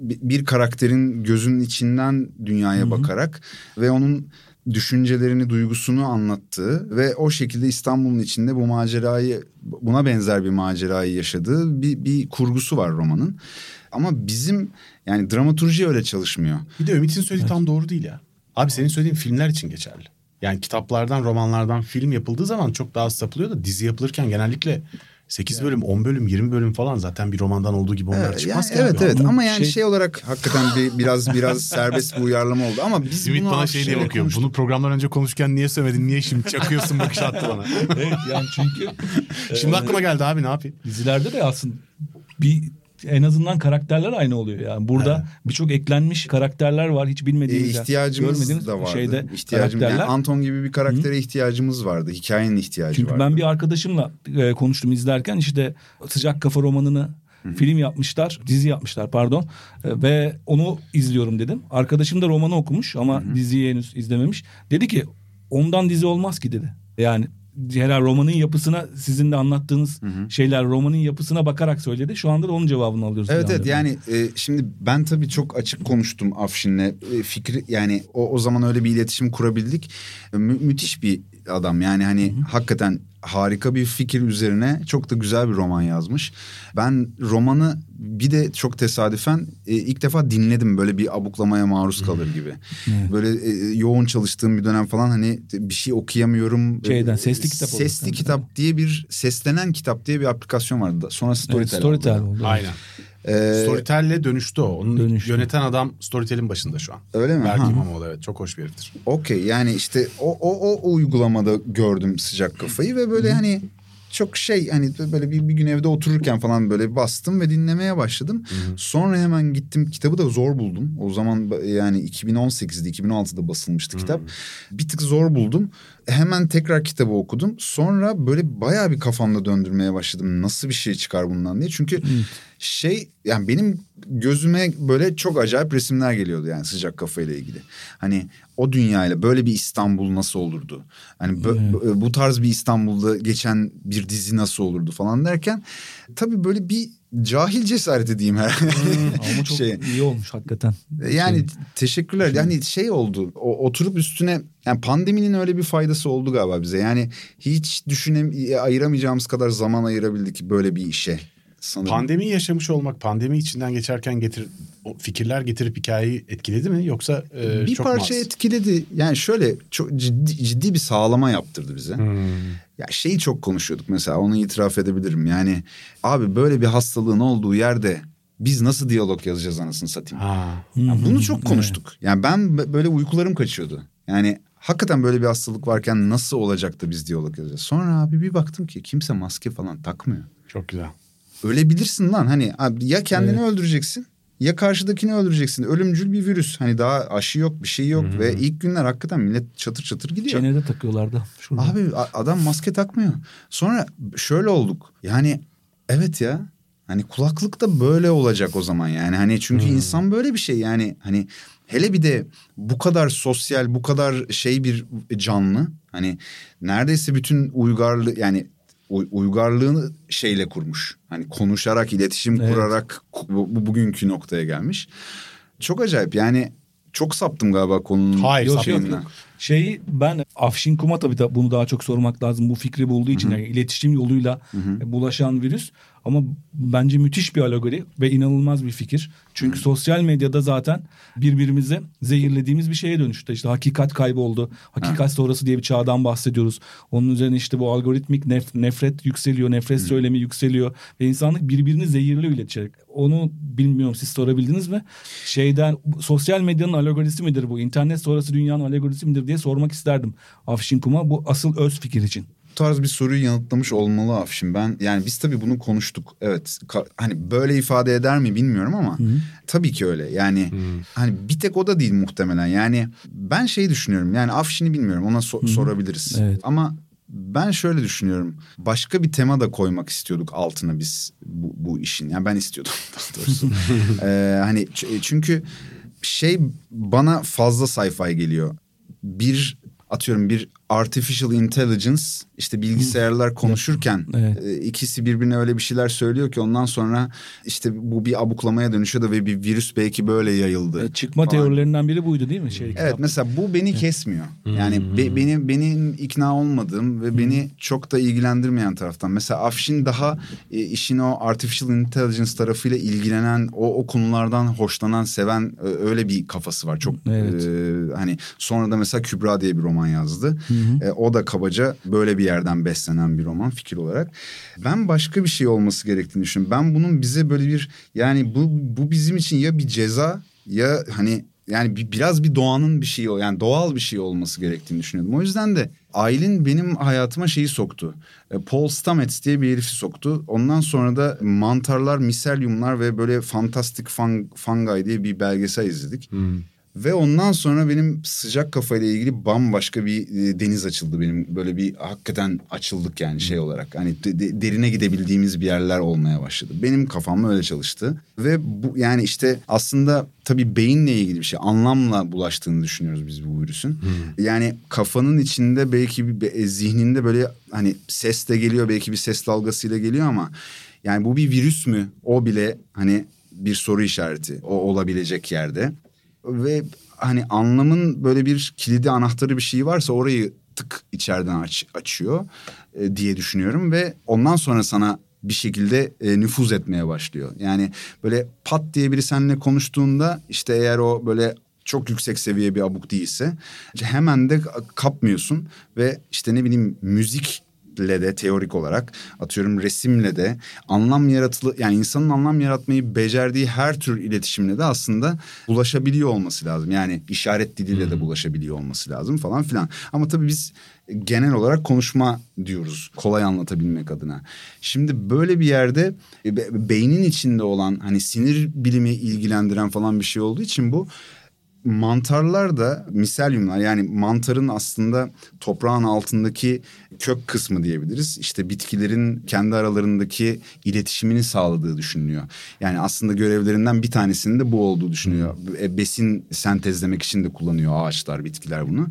bir, karakterin gözünün içinden dünyaya bakarak ve onun düşüncelerini, duygusunu anlattığı ve o şekilde İstanbul'un içinde bu macerayı, buna benzer bir macerayı yaşadığı bir, bir kurgusu var romanın. Ama bizim yani dramaturji öyle çalışmıyor. Bir de Ümit'in söylediği tam doğru değil ya. Abi senin söylediğin filmler için geçerli. Yani kitaplardan, romanlardan film yapıldığı zaman çok daha sapılıyor da dizi yapılırken genellikle 8 bölüm, 10 bölüm, 20 bölüm falan zaten bir romandan olduğu gibi onlar Evet, çıkmaz yani evet abi. evet Ama ama yani şey- şey, olarak hakikaten bir biraz biraz serbest bir uyarlama oldu ama biz Ümit bana şey diye bakıyor. konuştuk. Bunu programdan önce konuşurken niye söylemedin? Niye şimdi çakıyorsun <laughs> bakış attı bana. evet yani çünkü şimdi aklıma geldi abi ne yapayım? dizilerde de aslında bir en azından karakterler aynı oluyor yani. Burada Evet. birçok eklenmiş karakterler var hiç E, bilmediğimiz ihtiyacımız görmediğimiz da vardı. şeyde İhtiyacım, yani karakterler. Anton gibi bir karaktere ihtiyacımız vardı. Hikayenin ihtiyacı Çünkü vardı. ben bir arkadaşımla e, konuştum izlerken işte Sıcak Kafa romanını film yapmışlar, dizi yapmışlar pardon E, ve onu izliyorum dedim. Arkadaşım da romanı okumuş ama diziyi henüz izlememiş. Dedi ki ondan dizi olmaz ki dedi. Yani herhalde romanın yapısına sizin de anlattığınız şeyler romanın yapısına bakarak söyledi. Şu anda da onun cevabını alıyoruz. Evet evet yani e, şimdi ben tabii çok açık konuştum Afşin'le. E, fikri yani o, o zaman öyle bir iletişim kurabildik. E, mü- müthiş bir adam yani hani hakikaten harika bir fikir üzerine çok da güzel bir roman yazmış. Ben romanı bir de çok tesadüfen e, ilk defa dinledim böyle bir abuklamaya maruz kalır gibi. Böyle e, yoğun çalıştığım bir dönem falan hani bir şey okuyamıyorum. Şeyden, sesli kitap oldu Sesli sende. kitap diye bir seslenen kitap diye bir aplikasyon vardı. Sonra Evet, Storytel. oldu. Storytel oldu. Aynen. Ee, Storytel'le dönüştü o. Onu Dönüştü. yöneten adam Storytel'in başında şu an. Öyle mi? Berk. İmamoğlu evet. Çok hoş bir heriftir. Okey yani işte o, o, o uygulamada gördüm sıcak kafayı ve böyle hani çok şey hani böyle bir, bir gün evde otururken falan böyle bastım ve dinlemeye başladım. Sonra hemen gittim kitabı da zor buldum. O zaman yani 2018'de 2016'da basılmıştı kitap. Bir tık zor buldum. Hemen tekrar kitabı okudum. Sonra böyle bayağı bir kafamda döndürmeye başladım. Nasıl bir şey çıkar bundan diye. Çünkü şey yani benim gözüme böyle çok acayip resimler geliyordu yani sıcak kafayla ilgili. Hani o dünyayla böyle bir İstanbul nasıl olurdu? Hani bö- bu tarz bir İstanbul'da geçen bir dizi nasıl olurdu falan derken tabii böyle bir cahil cesareti diyeyim herhalde. Ama <laughs> çok Şey, iyi olmuş hakikaten. yani Şey, teşekkürler. Yani şey oldu. O, oturup üstüne yani pandeminin öyle bir faydası oldu galiba bize. Yani hiç düşünem ayıramayacağımız kadar zaman ayırabildik böyle bir işe. Sanırım. Pandemiyi yaşamış olmak, pandemi içinden geçerken getir o fikirler getirip hikayeyi etkiledi mi yoksa e, bir çok parça az? etkiledi. Yani şöyle çok ciddi, ciddi bir sağlama yaptırdı bize. Hmm. Ya şeyi çok konuşuyorduk mesela onu itiraf edebilirim. Yani abi böyle bir hastalığın olduğu yerde biz nasıl diyalog yazacağız anasını satayım. Ha. Ya bunu çok konuştuk. Yani ben böyle uykularım kaçıyordu. Yani hakikaten böyle bir hastalık varken nasıl olacak da biz diyalog yazacağız. Sonra abi bir baktım ki kimse maske falan takmıyor. Çok güzel. Ölebilirsin lan hani ya kendini öldüreceksin ya karşıdakini öldüreceksin. Ölümcül bir virüs. Hani daha aşı yok bir şey yok ve ilk günler hakikaten millet çatır çatır gidiyor. Çenede takıyorlardı. Şurada. Abi adam maske takmıyor. Sonra şöyle olduk. Yani evet ya. Hani kulaklık da böyle olacak o zaman yani. Hani çünkü insan böyle bir şey yani hani hele bir de bu kadar sosyal, bu kadar şey bir canlı. Hani neredeyse bütün uygarlığı yani uygarlığını şeyle kurmuş. Hani konuşarak, iletişim Evet. kurarak bu, bu bugünkü noktaya gelmiş. Çok acayip yani çok saptım galiba konunun Hayır, Yok, yok, şeyinden. yok. Şeyi ben Afşin Kuma tabii da bunu daha çok sormak lazım bu fikri bulduğu için yani iletişim yoluyla bulaşan virüs. Ama bence müthiş bir alegori ve inanılmaz bir fikir. Çünkü sosyal medyada zaten birbirimizi zehirlediğimiz bir şeye dönüştü. İşte hakikat kayboldu. Hakikat sonrası diye bir çağdan bahsediyoruz. Onun üzerine işte bu algoritmik nef- nefret yükseliyor. Nefret söylemi yükseliyor. Ve insanlık birbirini zehirli iletecek. Onu bilmiyorum siz sorabildiniz mi? Şeyden sosyal medyanın alegorisi midir bu? İnternet sonrası dünyanın alegorisi midir diye sormak isterdim. Afşin Kuma bu asıl öz fikir için. Tarz bir soruyu yanıtlamış olmalı Afşin. Ben yani biz tabii bunu konuştuk. Evet hani böyle ifade eder mi bilmiyorum ama tabii ki öyle. Yani hani bir tek o da değil muhtemelen. Yani ben şey düşünüyorum. Yani Afşin'i bilmiyorum ona so- sorabiliriz. Evet. Ama ben şöyle düşünüyorum. Başka bir tema da koymak istiyorduk altına biz bu, bu işin. Yani ben istiyordum <laughs> daha doğrusu. <laughs> Ee, hani ç- çünkü şey bana fazla sci-fi geliyor. Bir atıyorum bir artificial intelligence işte bilgisayarlar konuşurken Evet. e, ikisi birbirine öyle bir şeyler söylüyor ki ondan sonra işte bu bir abuklamaya dönüşüyor da ve bir virüs belki böyle yayıldı. E, Çıkma falan. teorilerinden biri buydu değil mi? Şey, Evet kitapta? mesela bu beni kesmiyor. Yani be- beni benim ikna olmadığım ve beni çok da ilgilendirmeyen taraftan. Mesela Afşin daha e, işin o artificial intelligence tarafıyla ilgilenen, o, o konulardan hoşlanan, seven e, öyle bir kafası var. Çok Evet. e, hani sonra da mesela Kübra diye bir roman yazdı. E, o da kabaca böyle bir yerden beslenen bir roman fikir olarak. Ben başka bir şey olması gerektiğini düşünüyorum. Ben bunun bize böyle bir yani bu bu bizim için ya bir ceza ya hani yani bir, biraz bir doğanın bir şeyi o yani doğal bir şey olması gerektiğini düşünüyordum. O yüzden de Aylin benim hayatıma şeyi soktu. E, Paul Stamets diye bir herifi soktu. Ondan sonra da mantarlar, miselyumlar ve böyle fantastik fang, fungi diye bir belgesel izledik. Ve ondan sonra benim sıcak kafayla ilgili bambaşka bir e, deniz açıldı benim. Böyle bir hakikaten açıldık yani şey olarak. Hani de- de- derine gidebildiğimiz bir yerler olmaya başladı. Benim kafam öyle çalıştı. Ve bu yani işte aslında tabii beyinle ilgili bir şey. Anlamla bulaştığını düşünüyoruz biz bu virüsün. Yani kafanın içinde belki bir be- zihninde böyle hani ses de geliyor. Belki bir ses dalgasıyla geliyor ama yani bu bir virüs mü? O bile hani bir soru işareti. O olabilecek yerde ve hani anlamın böyle bir kilidi anahtarı bir şey varsa orayı tık içeriden aç, açıyor e, diye düşünüyorum ve ondan sonra sana bir şekilde e, nüfuz etmeye başlıyor. Yani böyle pat diye biri seninle konuştuğunda işte eğer o böyle çok yüksek seviye bir abuk değilse hemen de kapmıyorsun ve işte ne bileyim müzik le de teorik olarak atıyorum resimle de anlam yaratılı yani insanın anlam yaratmayı becerdiği her tür iletişimle de aslında bulaşabiliyor olması lazım. Yani işaret diliyle de bulaşabiliyor olması lazım falan filan. Ama tabii biz genel olarak konuşma diyoruz kolay anlatabilmek adına. Şimdi böyle bir yerde e, be- beynin içinde olan hani sinir bilimi ilgilendiren falan bir şey olduğu için bu mantarlar da miselyumlar yani mantarın aslında toprağın altındaki kök kısmı diyebiliriz. İşte bitkilerin kendi aralarındaki iletişimini sağladığı düşünülüyor. Yani aslında görevlerinden bir tanesinin de bu olduğu düşünülüyor. E, Besin sentezlemek için de kullanıyor ağaçlar, bitkiler bunu.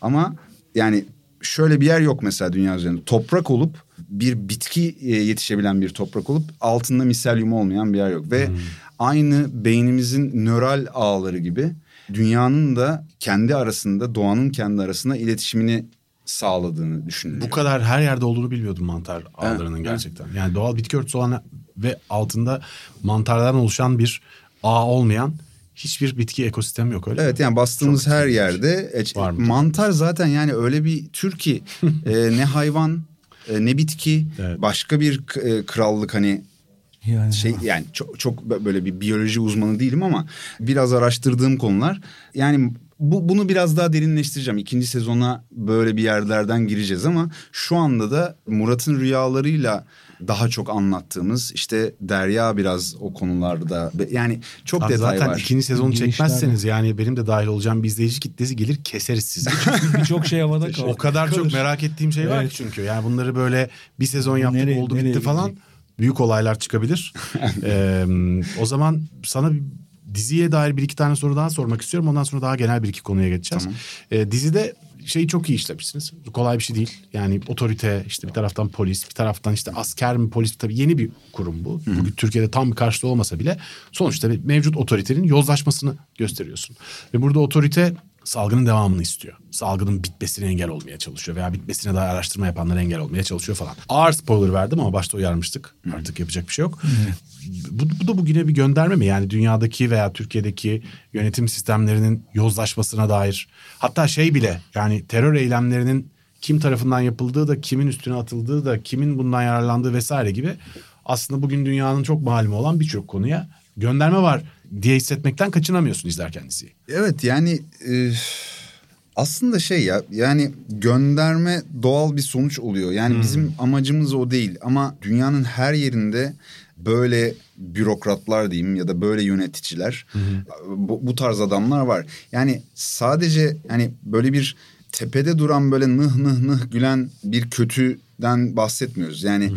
Ama yani şöyle bir yer yok mesela dünya üzerinde. Toprak olup bir bitki e, yetişebilen bir toprak olup altında miselyum olmayan bir yer yok. Ve aynı beynimizin nöral ağları gibi dünyanın da kendi arasında doğanın kendi arasında iletişimini sağladığını düşünüyorum. Bu kadar her yerde olduğunu bilmiyordum mantar ağlarının gerçekten. Yani doğal bitki örtüsü olan ve altında mantarlardan oluşan bir ağ olmayan hiçbir bitki ekosistemi yok öyle mi? Evet yani bastığımız Çok her yerde e, Var mı? mantar zaten yani öyle bir tür ki <laughs> e, ne hayvan e, ne bitki Evet. başka bir e, krallık hani Yani. şey yani çok çok bö- böyle bir biyoloji uzmanı değilim ama biraz araştırdığım konular yani bu bunu biraz daha derinleştireceğim. İkinci sezona böyle bir yerlerden gireceğiz ama şu anda da Murat'ın rüyalarıyla daha çok anlattığımız işte Derya biraz o konularda yani çok Abi detay zaten var. ikinci sezonu Girişler çekmezseniz yani benim de dahil olacağım bir izleyici kitlesi gelir keseriz sizi. <laughs> Birçok şey havada kaldı. o kadar çok Kalır. merak ettiğim şey var Evet. ki çünkü. Yani bunları böyle bir sezon yaptık Nereye- oldu nereye bitti falan. gidecek? Büyük olaylar çıkabilir. <laughs> Ee, o zaman sana diziye dair bir iki tane soru daha sormak istiyorum. Ondan sonra daha genel bir iki konuya geçeceğiz. Tamam. Ee, dizide şeyi çok iyi işlemişsiniz. Kolay bir şey değil. Yani otorite işte bir taraftan polis bir taraftan işte asker mi polis mi? tabii yeni bir kurum bu. Bugün Türkiye'de tam bir karşılığı olmasa bile sonuçta bir mevcut otoritenin yozlaşmasını gösteriyorsun. Ve burada otorite salgının devamını istiyor. Salgının bitmesine engel olmaya çalışıyor veya bitmesine dair araştırma yapanlara engel olmaya çalışıyor falan. Ağır spoiler verdim ama başta uyarmıştık. Artık yapacak bir şey yok. Bu, bu da bugüne bir gönderme mi? Yani dünyadaki veya Türkiye'deki yönetim sistemlerinin yozlaşmasına dair. Hatta şey bile yani terör eylemlerinin kim tarafından yapıldığı da kimin üstüne atıldığı da kimin bundan yararlandığı vesaire gibi aslında bugün dünyanın çok malumu olan birçok konuya gönderme var diye hissetmekten kaçınamıyorsun izlerken diziyi. Evet yani e, aslında şey ya yani gönderme doğal bir sonuç oluyor. Yani bizim amacımız o değil ama dünyanın her yerinde böyle bürokratlar diyeyim ya da böyle yöneticiler bu, bu tarz adamlar var. Yani sadece hani böyle bir tepede duran böyle nıh nıh nıh gülen bir kötüden bahsetmiyoruz. Yani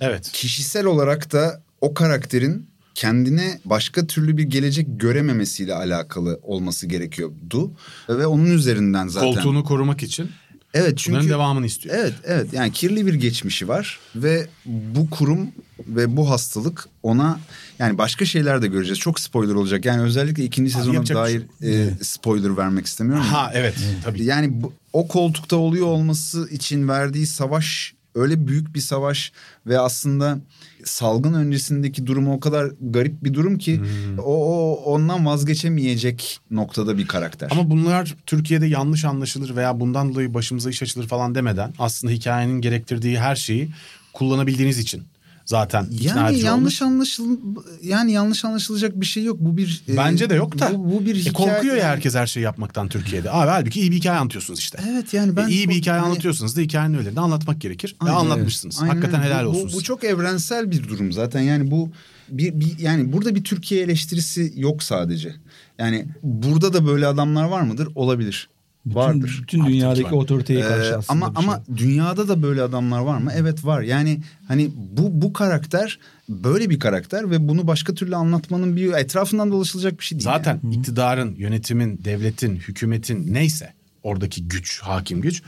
Evet. kişisel olarak da o karakterin kendine başka türlü bir gelecek görememesiyle alakalı olması gerekiyordu. Ve onun üzerinden zaten. Koltuğunu korumak için Evet çünkü bunların devamını istiyor. Evet evet yani kirli bir geçmişi var ve bu kurum ve bu hastalık ona yani başka şeyler de göreceğiz. Çok spoiler olacak. Yani özellikle ikinci sezona yapacak bir dair şey e, spoiler vermek istemiyorum. Ha evet tabii. Yani bu, o koltukta oluyor olması için verdiği savaş öyle büyük bir savaş ve aslında salgın öncesindeki durumu o kadar garip bir durum ki Hmm. o, o ondan vazgeçemeyecek noktada bir karakter. Ama bunlar Türkiye'de yanlış anlaşılır veya bundan dolayı başımıza iş açılır falan demeden aslında hikayenin gerektirdiği her şeyi kullanabildiğiniz için zaten ikna yani edici yanlış olmuş. anlaşıl yani yanlış anlaşılacak bir şey yok. Bu bir e, Bence de yok da. Bu, bu bir E, korkuyor ya herkes her şeyi yapmaktan Türkiye'de. Abi halbuki iyi bir hikaye anlatıyorsunuz işte. Evet yani ben E, iyi bir hikaye yani- anlatıyorsunuz da hikayenin öyle de anlatmak gerekir. Ve Aynen. anlatmışsınız. Aynen Hakikaten helal Bu- olsun. Bu, bu size. çok evrensel bir durum zaten. Yani bu bir, bir yani burada bir Türkiye eleştirisi yok sadece. Yani burada da böyle adamlar var mıdır? Olabilir. Vardır. Bütün, bütün dünyadaki var. otoriteye karşı Ee, aslında ama şey. ama dünyada da böyle adamlar var mı? Evet var. Yani hani bu bu karakter böyle bir karakter ve bunu başka türlü anlatmanın bir etrafından dolaşılacak bir şey değil. Zaten iktidarın, yönetimin, devletin, hükümetin neyse oradaki güç, hakim güç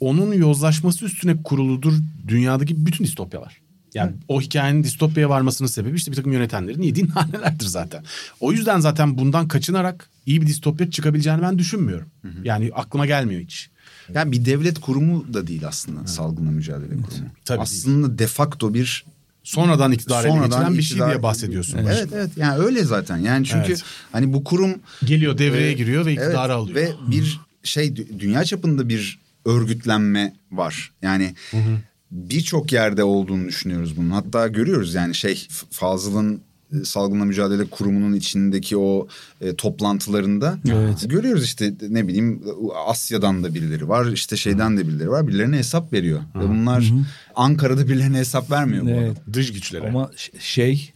onun yozlaşması üstüne kuruludur dünyadaki bütün distopyalar. Yani o hikayenin distopyaya varmasının sebebi işte bir takım yönetenlerin yediği <laughs> nanelerdir zaten. O yüzden zaten bundan kaçınarak iyi bir distopya çıkabileceğini ben düşünmüyorum. Yani aklıma gelmiyor hiç. Yani bir devlet kurumu da değil aslında salgınla mücadele kurumu. Tabii aslında de facto bir Sonradan iktidar ele Sonradan geçiren bir şey iktidar- diye bahsediyorsun. Evet evet yani öyle zaten. Yani çünkü Evet. hani bu kurum Geliyor devreye e, giriyor ve iktidarı evet, alıyor. Ve bir şey dü- dünya çapında bir örgütlenme var. Yani birçok yerde olduğunu düşünüyoruz bunun. Hatta görüyoruz yani şey Fazıl'ın salgınla mücadele kurumunun içindeki o e, toplantılarında Evet. görüyoruz işte ne bileyim Asya'dan da birileri var işte şeyden de birileri var birilerine hesap veriyor ve bunlar Ankara'da birilerine hesap vermiyor bu Evet. adam. Dış güçlere. Ama şey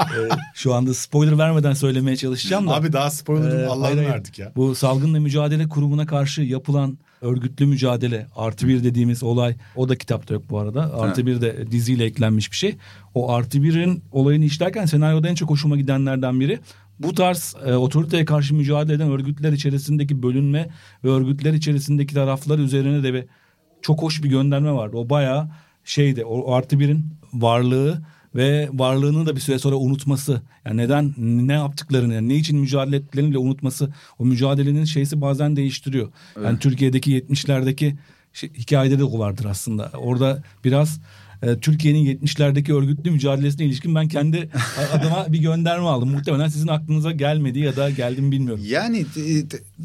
Ee, <laughs> şu anda spoiler vermeden söylemeye çalışacağım da. Abi daha spoiler'ı Ee, hayır. verdik ya. Bu salgınla mücadele kurumuna karşı yapılan örgütlü mücadele artı bir dediğimiz olay o da kitapta yok bu arada. Artı bir de diziyle eklenmiş bir şey. O artı birin olayını işlerken senaryoda en çok hoşuma gidenlerden biri. Bu tarz e, otoriteye karşı mücadele eden örgütler içerisindeki bölünme ve örgütler içerisindeki taraflar üzerine de bir çok hoş bir gönderme vardı. O bayağı şeydi o artı birin varlığı ve varlığını da bir süre sonra unutması. Yani neden ne yaptıklarını yani ne için mücadele ettiklerini bile unutması o mücadelenin şeysi bazen değiştiriyor. Yani Türkiye'deki 70'lerdeki şey, hikayede de o vardır aslında. Orada biraz e, Türkiye'nin 70'lerdeki örgütlü mücadelesine ilişkin ben kendi adıma bir gönderme aldım. Muhtemelen sizin aklınıza gelmedi ya da geldi mi bilmiyorum. Yani e,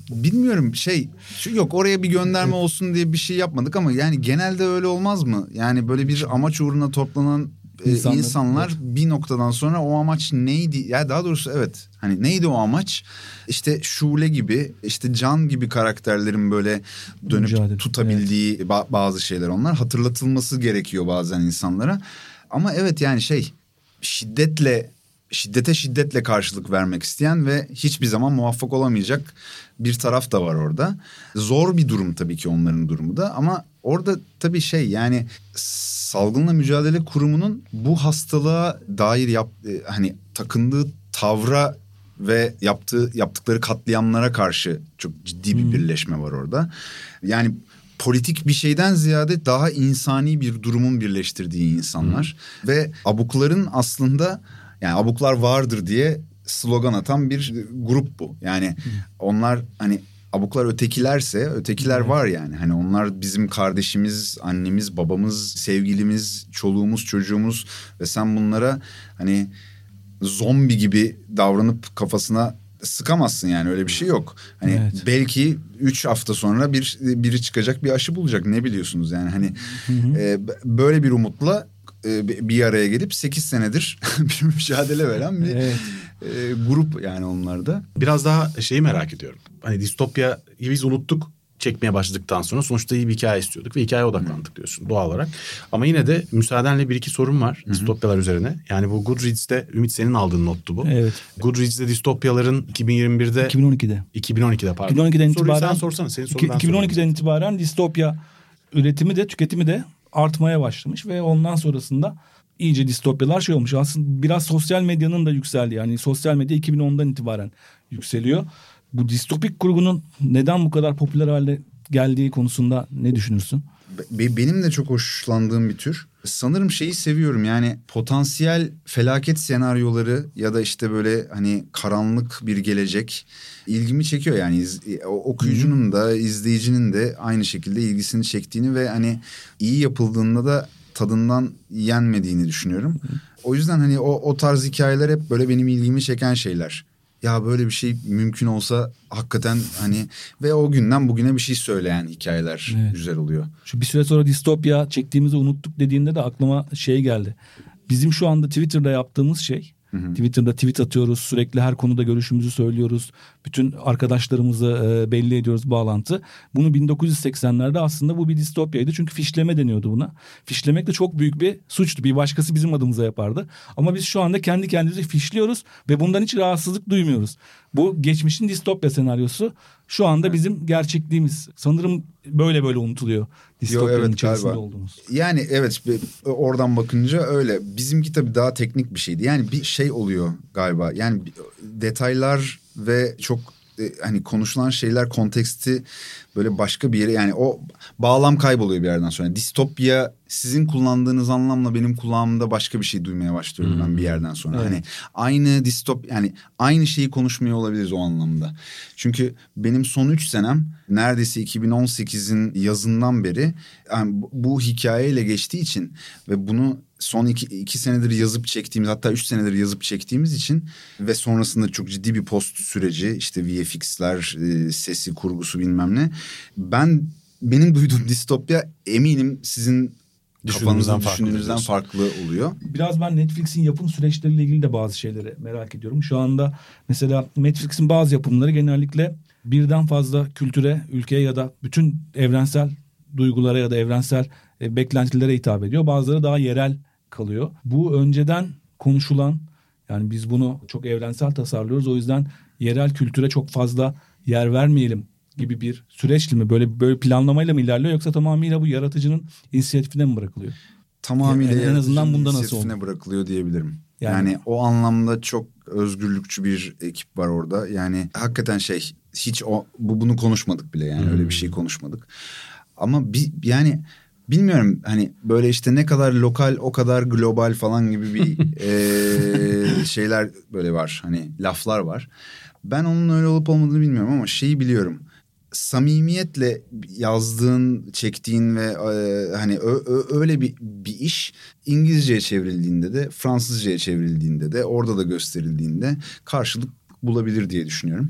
bilmiyorum şey şu yok oraya bir gönderme olsun diye bir şey yapmadık ama yani genelde öyle olmaz mı? Yani böyle bir amaç uğruna toplanan İnsanlar, insanlar evet. bir noktadan sonra o amaç neydi? Ya daha doğrusu evet hani neydi o amaç? İşte Şule gibi işte Can gibi karakterlerin böyle dönüp Mücadele, tutabildiği ba- bazı şeyler onlar hatırlatılması gerekiyor bazen insanlara. Ama evet yani şey şiddetle şiddete şiddetle karşılık vermek isteyen ve hiçbir zaman muvaffak olamayacak bir taraf da var orada. Zor bir durum tabii ki onların durumu da ama orada tabii şey yani salgınla mücadele kurumunun bu hastalığa dair yap, e, hani takındığı tavra ve yaptığı yaptıkları katliamlara karşı çok ciddi bir birleşme var orada. Yani politik bir şeyden ziyade daha insani bir durumun birleştirdiği insanlar ve abukların aslında yani abuklar vardır diye slogan atan bir grup bu. Yani onlar hani abuklar ötekilerse ötekiler var yani. Hani onlar bizim kardeşimiz, annemiz, babamız, sevgilimiz, çoluğumuz, çocuğumuz ve sen bunlara hani zombi gibi davranıp kafasına sıkamazsın yani öyle bir şey yok. Hani Evet. belki üç hafta sonra bir biri çıkacak bir aşı bulacak ne biliyorsunuz yani hani e, b- böyle bir umutla e, bir- araya gelip 8 senedir <laughs> bir mücadele veren bir Evet. e, grup yani onlar da. Biraz daha şeyi merak ediyorum. Hani distopya biz unuttuk çekmeye başladıktan sonra sonuçta iyi bir hikaye istiyorduk ve hikayeye odaklandık diyorsun doğal olarak. Ama yine de müsaadenle bir iki sorum var distopyalar üzerine. Yani bu Goodreads'te Ümit senin aldığın nottu bu. Evet. Goodreads'te distopyaların 2021'de 2012'de. 2012'de pardon. 2012'den Soruyu itibaren sen sorsana senin sorunu ben sorayım. 2012'den itibaren distopya üretimi de tüketimi de artmaya başlamış ve ondan sonrasında iyice distopyalar şey olmuş. Aslında biraz sosyal medyanın da yükseldi. Yani sosyal medya 2010'dan itibaren yükseliyor. Bu distopik kurgunun neden bu kadar popüler hale geldiği konusunda ne düşünürsün? Be- benim de çok hoşlandığım bir tür. Sanırım şeyi seviyorum yani potansiyel felaket senaryoları ya da işte böyle hani karanlık bir gelecek ilgimi çekiyor yani İz- o- okuyucunun da izleyicinin de aynı şekilde ilgisini çektiğini ve hani iyi yapıldığında da tadından yenmediğini düşünüyorum. O yüzden hani o, o tarz hikayeler hep böyle benim ilgimi çeken şeyler. Ya böyle bir şey mümkün olsa hakikaten hani ve o günden bugüne bir şey söyleyen hikayeler Evet. güzel oluyor. Şu bir süre sonra distopya çektiğimizi unuttuk dediğinde de aklıma şey geldi. Bizim şu anda Twitter'da yaptığımız şey Twitter'da tweet atıyoruz. Sürekli her konuda görüşümüzü söylüyoruz. Bütün arkadaşlarımızı e, belli ediyoruz bağlantı. Bunu 1980'lerde aslında bu bir distopyaydı. Çünkü fişleme deniyordu buna. Fişlemek de çok büyük bir suçtu. Bir başkası bizim adımıza yapardı. Ama biz şu anda kendi kendimizi fişliyoruz ve bundan hiç rahatsızlık duymuyoruz. Bu geçmişin distopya senaryosu şu anda bizim gerçekliğimiz. Sanırım böyle böyle unutuluyor. Distopyanın evet, içerisinde galiba. olduğumuz. Yani evet bir- oradan bakınca öyle. Bizimki tabii daha teknik bir şeydi. Yani bir şey oluyor galiba. Yani bir- detaylar ve çok e, hani konuşulan şeyler konteksti böyle başka bir yere yani o bağlam kayboluyor bir yerden sonra. Distopya sizin kullandığınız anlamla benim kulağımda başka bir şey duymaya başlıyorum ben bir yerden sonra. Evet. Hani aynı distop yani aynı şeyi konuşmuyor olabiliriz o anlamda. Çünkü benim son üç senem neredeyse 2018'in yazından beri yani bu hikayeyle geçtiği için ve bunu son iki, iki senedir yazıp çektiğimiz hatta üç senedir yazıp çektiğimiz için ve sonrasında çok ciddi bir post süreci işte VFX'ler e, sesi kurgusu bilmem ne. Ben benim duyduğum <laughs> distopya eminim sizin kafanızdan düşündüğünüzden farklı oluyor. Biraz ben Netflix'in yapım süreçleriyle ilgili de bazı şeyleri merak ediyorum. Şu anda mesela Netflix'in bazı yapımları genellikle birden fazla kültüre, ülkeye ya da bütün evrensel duygulara ya da evrensel e, beklentilere hitap ediyor. Bazıları daha yerel kalıyor. Bu önceden konuşulan yani biz bunu çok evrensel tasarlıyoruz. O yüzden yerel kültüre çok fazla yer vermeyelim gibi bir süreçle mi böyle böyle planlamayla mı ilerliyor yoksa tamamıyla bu yaratıcının inisiyatifine mi bırakılıyor? tamamıyla En- en azından bunda nasıl oldu? bırakılıyor diyebilirim. Yani- Yani, o anlamda çok özgürlükçü bir ekip var orada. Yani hakikaten şey hiç o bu bunu konuşmadık bile yani öyle bir şey konuşmadık. Ama bir yani bilmiyorum hani böyle işte ne kadar lokal o kadar global falan gibi bir <laughs> eee, şeyler böyle var hani laflar var. Ben onun öyle olup olmadığını bilmiyorum ama şeyi biliyorum samimiyetle yazdığın, çektiğin ve e, hani ö- ö- öyle bir bir iş İngilizceye çevrildiğinde de Fransızcaya çevrildiğinde de orada da gösterildiğinde karşılık bulabilir diye düşünüyorum.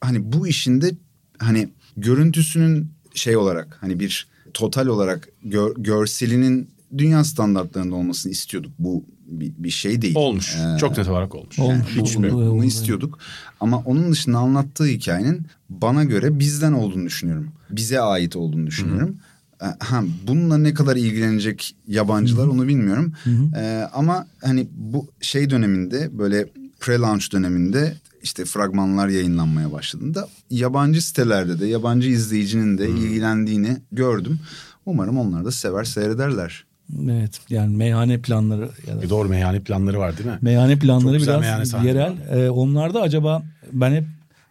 Hani bu işin de hani görüntüsünün şey olarak hani bir total olarak gör- görselinin dünya standartlarında olmasını istiyorduk. Bu bir, bir şey değil. Olmuş. Ee, Çok net olarak olmuş. Olmuş. Yani hiç Oldu. bunu Oldu. istiyorduk. Ama onun dışında anlattığı hikayenin bana göre bizden olduğunu düşünüyorum. Bize ait olduğunu düşünüyorum. Ee, Ha, bununla ne kadar ilgilenecek yabancılar onu bilmiyorum. Ee, ama hani bu şey döneminde böyle pre-launch döneminde işte fragmanlar yayınlanmaya başladığında yabancı sitelerde de yabancı izleyicinin de ilgilendiğini gördüm. Umarım onlar da sever seyrederler. Evet yani meyhane planları ya da E doğru meyhane planları var değil mi? meyhane planları biraz yerel. Ee, onlarda acaba ben hep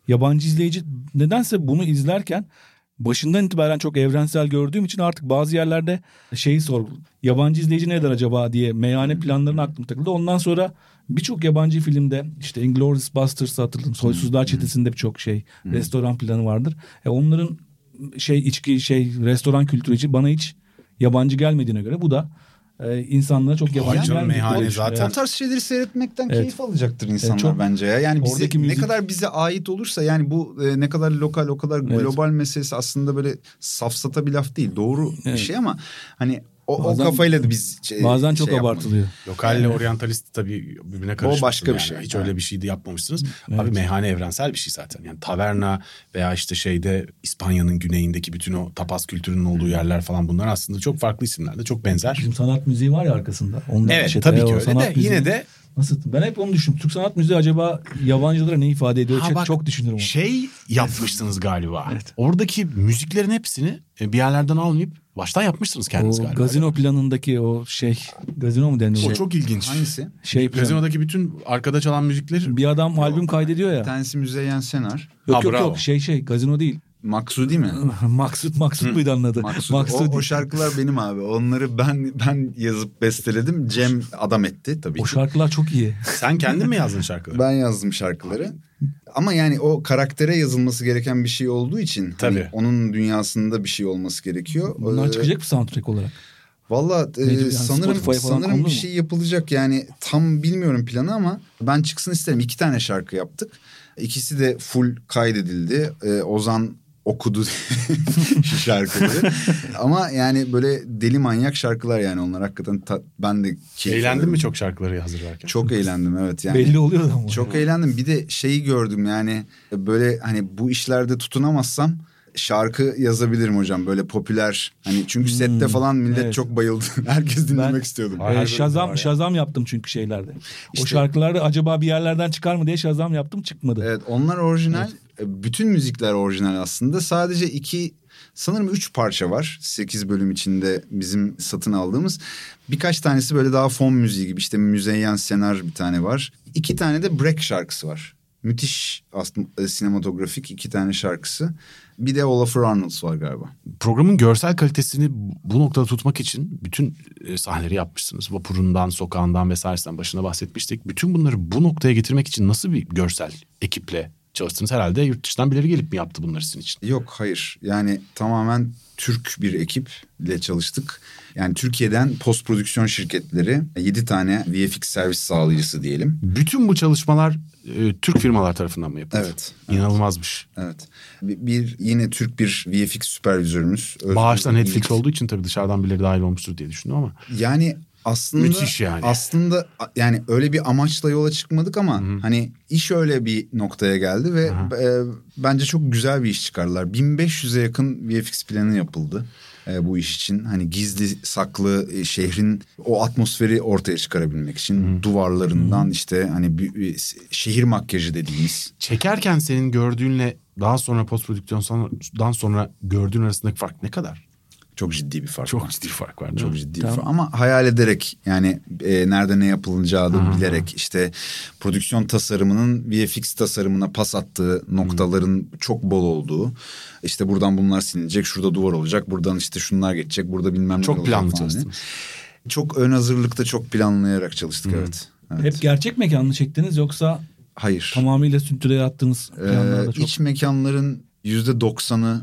yabancı izleyici nedense bunu izlerken başından itibaren çok evrensel gördüğüm için artık bazı yerlerde şeyi sor. Yabancı izleyici ne der acaba diye meyhane planlarına aklım takıldı. Ondan sonra birçok yabancı filmde işte Inglourious Basterds'ı hatırladım. Soysuzlar Çetesi'nde birçok şey restoran planı vardır. E onların şey içki şey restoran kültürü için bana hiç yabancı gelmediğine göre bu da e, insanlara çok yabancı gelmedi. meyhane zaten- O tarz şeyleri seyretmekten Evet. keyif alacaktır insanlar çok- bence ya. Yani bize, Oradaki ne müzik- kadar bize ait olursa yani bu e, ne kadar lokal o kadar Evet. global meselesi aslında böyle safsata bir laf değil. Doğru bir Evet. şey ama hani o, Bazen- o kafayla da biz şey- Bazen çok şey abartılıyor. Lokalle oryantalist tabii birbirine karışmasın. başka bir yani. şey. Hiç Evet. öyle bir şey de yapmamışsınız. Evet. Abi meyhane evrensel bir şey zaten. Yani taverna veya işte şeyde İspanya'nın güneyindeki bütün o tapas kültürünün olduğu yerler falan bunlar aslında çok farklı isimlerde çok benzer. Bizim sanat müziği var ya arkasında. Ondan Evet işte, tabii o ki öyle sanat de müziği- yine de Nasıl? Ben hep onu düşündüm. Türk sanat müziği acaba yabancılara ne ifade ediyor? Ha çok, bak, çok düşünürüm onu. Şey yapmışsınız galiba. Evet. Oradaki müziklerin hepsini e, bir yerlerden almayıp baştan yapmışsınız kendiniz o galiba. gazino planındaki o şey gazino mu deniyor? O çok ilginç. Hangisi? şey plan. Gazinodaki bütün arkada çalan müzikler Bir adam albüm kaydediyor ya. Bir tanesi Müzeyyen Senar. Yok Ha, yok bravo. yok şey şey gazino değil. Maksudi mi? <laughs> Maksut Maksut muydu onun adı? Maksudi. O, o şarkılar benim abi. Onları ben ben yazıp besteledim. Cem adam etti tabii O ki. şarkılar çok iyi. Sen kendin mi yazdın şarkıları? Ben yazdım şarkıları. Ama yani o karaktere yazılması gereken bir şey olduğu için hani Tabii. onun dünyasında bir şey olması gerekiyor. Bunlar Ee, çıkacak mı soundtrack olarak? Valla e, yani? sanırım sanırım bir şey yapılacak yani tam bilmiyorum planı ama ben çıksın isterim. İki tane şarkı yaptık. İkisi de full kaydedildi. E, Ozan okudu <laughs> şu şarkıları. ama yani böyle deli manyak şarkılar yani onlar hakikaten ta- ben de keyif Eğlendin mi çok şarkıları hazırlarken? Çok eğlendim evet yani. Belli oluyor ama. Çok eğlendim. Bir de şeyi gördüm yani böyle hani bu işlerde tutunamazsam şarkı yazabilirim hocam böyle popüler hani çünkü sette falan millet Hmm, evet. çok bayıldı. <laughs> Herkes dinlemek Ben- istiyordu. Her bölümde Ee, var Şazam ya. Şazam yaptım çünkü şeylerde. o İşte- şarkılarda acaba bir yerlerden çıkar mı diye Şazam yaptım çıkmadı. Evet onlar orijinal. E, Bütün müzikler orijinal aslında. Sadece iki sanırım üç parça var. Sekiz bölüm içinde bizim satın aldığımız. Birkaç tanesi böyle daha fon müziği gibi. İşte Müzeyyen Senar bir tane var. İki tane de break şarkısı var. Müthiş aslında e, sinematografik iki tane şarkısı. Bir de Olafur Arnolds var galiba. Programın görsel kalitesini bu noktada tutmak için bütün e, sahneleri yapmışsınız. Vapurundan, sokağından vesairesinden başına bahsetmiştik. Bütün bunları bu noktaya getirmek için nasıl bir görsel ekiple çalıştınız? Herhalde yurt dışından birileri gelip mi yaptı bunları sizin için? Yok hayır yani tamamen Türk bir ekiple çalıştık. Yani Türkiye'den post prodüksiyon şirketleri yedi tane VFX servis sağlayıcısı diyelim. Bütün bu çalışmalar e, Türk firmalar tarafından mı yapıldı? Evet, İnanılmazmış. Evet. Bir, yine Türk bir VFX süpervizörümüz. Özgür Netflix olduğu için tabii dışarıdan birileri dahil olmuştur diye düşündüm ama. Yani aslında Müthiş yani. Aslında yani öyle bir amaçla yola çıkmadık ama hani iş öyle bir noktaya geldi ve e, bence çok güzel bir iş çıkardılar. 1500'e yakın VFX planı yapıldı. e, bu iş için hani gizli saklı e, şehrin o atmosferi ortaya çıkarabilmek için duvarlarından işte hani bir- bir şehir makyajı dediğimiz Çekerken senin gördüğünle daha sonra post prodüksiyondan sonra gördüğün arasındaki fark ne kadar? Çok ciddi bir fark. Çok var. ciddi bir fark var. Çok mi? ciddi Tamam. bir fark. Ama hayal ederek yani e, nerede ne yapılacağı da bilerek işte prodüksiyon tasarımının VFX tasarımına pas attığı noktaların çok bol olduğu. işte buradan bunlar silinecek, şurada duvar olacak, buradan işte şunlar geçecek, burada bilmem ne Çok olacak planlı çalıştınız. Çok ön hazırlıkta çok planlayarak çalıştık evet. evet. Hep gerçek mekanlı çektiniz yoksa Hayır. tamamıyla stüdyoya attığınız Ee, planlarda çok. iç mekanların yüzde doksanı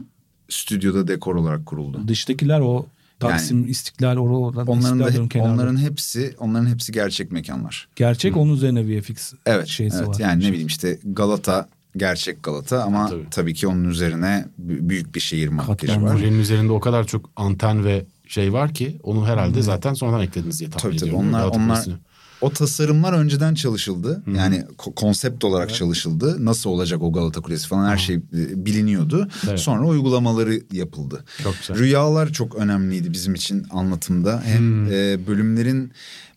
stüdyoda dekor olarak kuruldu. Dıştakiler o Taksim, İstiklal, oradan Onların da kenarda. onların hepsi onların hepsi gerçek mekanlar. Gerçek onun üzerine VFX Evet, şeysi evet. var. Yani ne bileyim işte Galata gerçek Galata ama Tabii. tabii. ki onun üzerine büyük bir şehir makyajı var. Projenin üzerinde o kadar çok anten ve şey var ki onu herhalde zaten sonradan eklediniz diye tahmin Tabii tabii ediyorum. onlar Galata onlar Kulesi'ni. O tasarımlar önceden çalışıldı. Yani ko- konsept olarak çalışıldı. Nasıl olacak o Galata Kulesi falan her şey e, biliniyordu. Evet. Sonra uygulamaları yapıldı. Çok güzel. Rüyalar çok önemliydi bizim için anlatımda. Hem Hmm. e, bölümlerin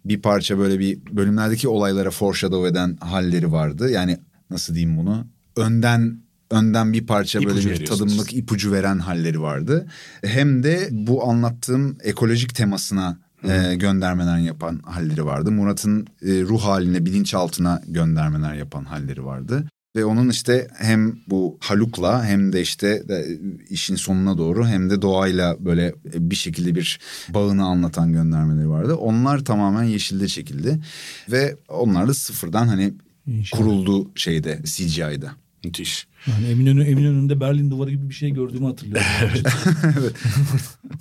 bir parça böyle bir bölümlerdeki olaylara foreshadow eden halleri vardı. Yani nasıl diyeyim bunu? Önden önden bir parça böyle İpucu bir veriyorsunuz. tadımlık ipucu veren halleri vardı. Hem de bu anlattığım ekolojik temasına e, göndermeler yapan halleri vardı. Murat'ın e, ruh haline, bilinçaltına göndermeler yapan halleri vardı. Ve onun işte hem bu Haluk'la hem de işte de işin sonuna doğru hem de doğayla böyle bir şekilde bir bağını anlatan göndermeleri vardı. Onlar tamamen yeşilde çekildi. Ve onlar da sıfırdan hani İnşallah. kuruldu şeyde CGI'da. Müthiş. Yani Eminönü, Eminönü'nde Berlin duvarı gibi bir şey gördüğümü hatırlıyorum. <laughs> <laughs>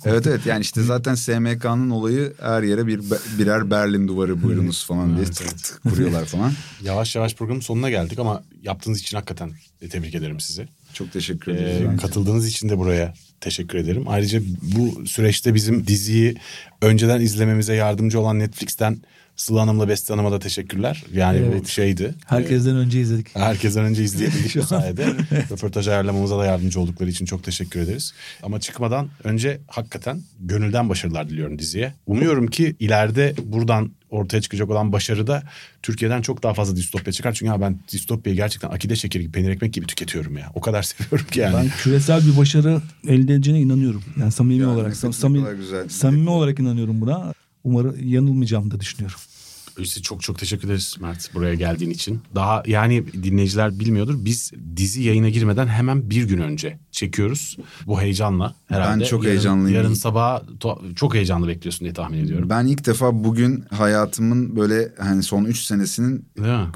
Evet evet yani işte zaten SMK'nın olayı her yere bir birer Berlin duvarı buyurunuz falan diye Evet, tık evet. tık kuruyorlar falan. <laughs> Yavaş yavaş programın sonuna geldik ama yaptığınız için hakikaten tebrik ederim sizi. Çok teşekkür Ee, ederim. bence. katıldığınız için de buraya teşekkür ederim. Ayrıca bu süreçte bizim diziyi önceden izlememize yardımcı olan Netflix'ten Sıla Hanım'la Beste Hanım'a da teşekkürler. Yani bu Evet. şeydi. Herkesten önce izledik. Herkesten önce izleyebildik bu <laughs> sayede. Röportaj ayarlamamıza da yardımcı oldukları için çok teşekkür ederiz. Ama çıkmadan önce hakikaten gönülden başarılar diliyorum diziye. Umuyorum ki ileride buradan ortaya çıkacak olan başarı da Türkiye'den çok daha fazla distopya çıkar. Çünkü ha ben distopyayı gerçekten akide şekeri gibi, peynir ekmek gibi tüketiyorum ya. O kadar <laughs> seviyorum ki yani. Ben küresel bir başarı elde edeceğine inanıyorum. Yani samimi Ya, olarak, sam- samimi, güzel. samimi olarak inanıyorum buna. Umarım yanılmayacağımı da düşünüyorum. Size çok çok teşekkür ederiz Mert buraya geldiğin için. Daha yani dinleyiciler bilmiyordur. Biz dizi yayına girmeden hemen bir gün önce çekiyoruz. Bu heyecanla herhalde. Ben çok Yarın- heyecanlıyım. Yarın sabah çok heyecanlı bekliyorsun diye tahmin ediyorum. Ben ilk defa bugün hayatımın böyle hani son üç senesinin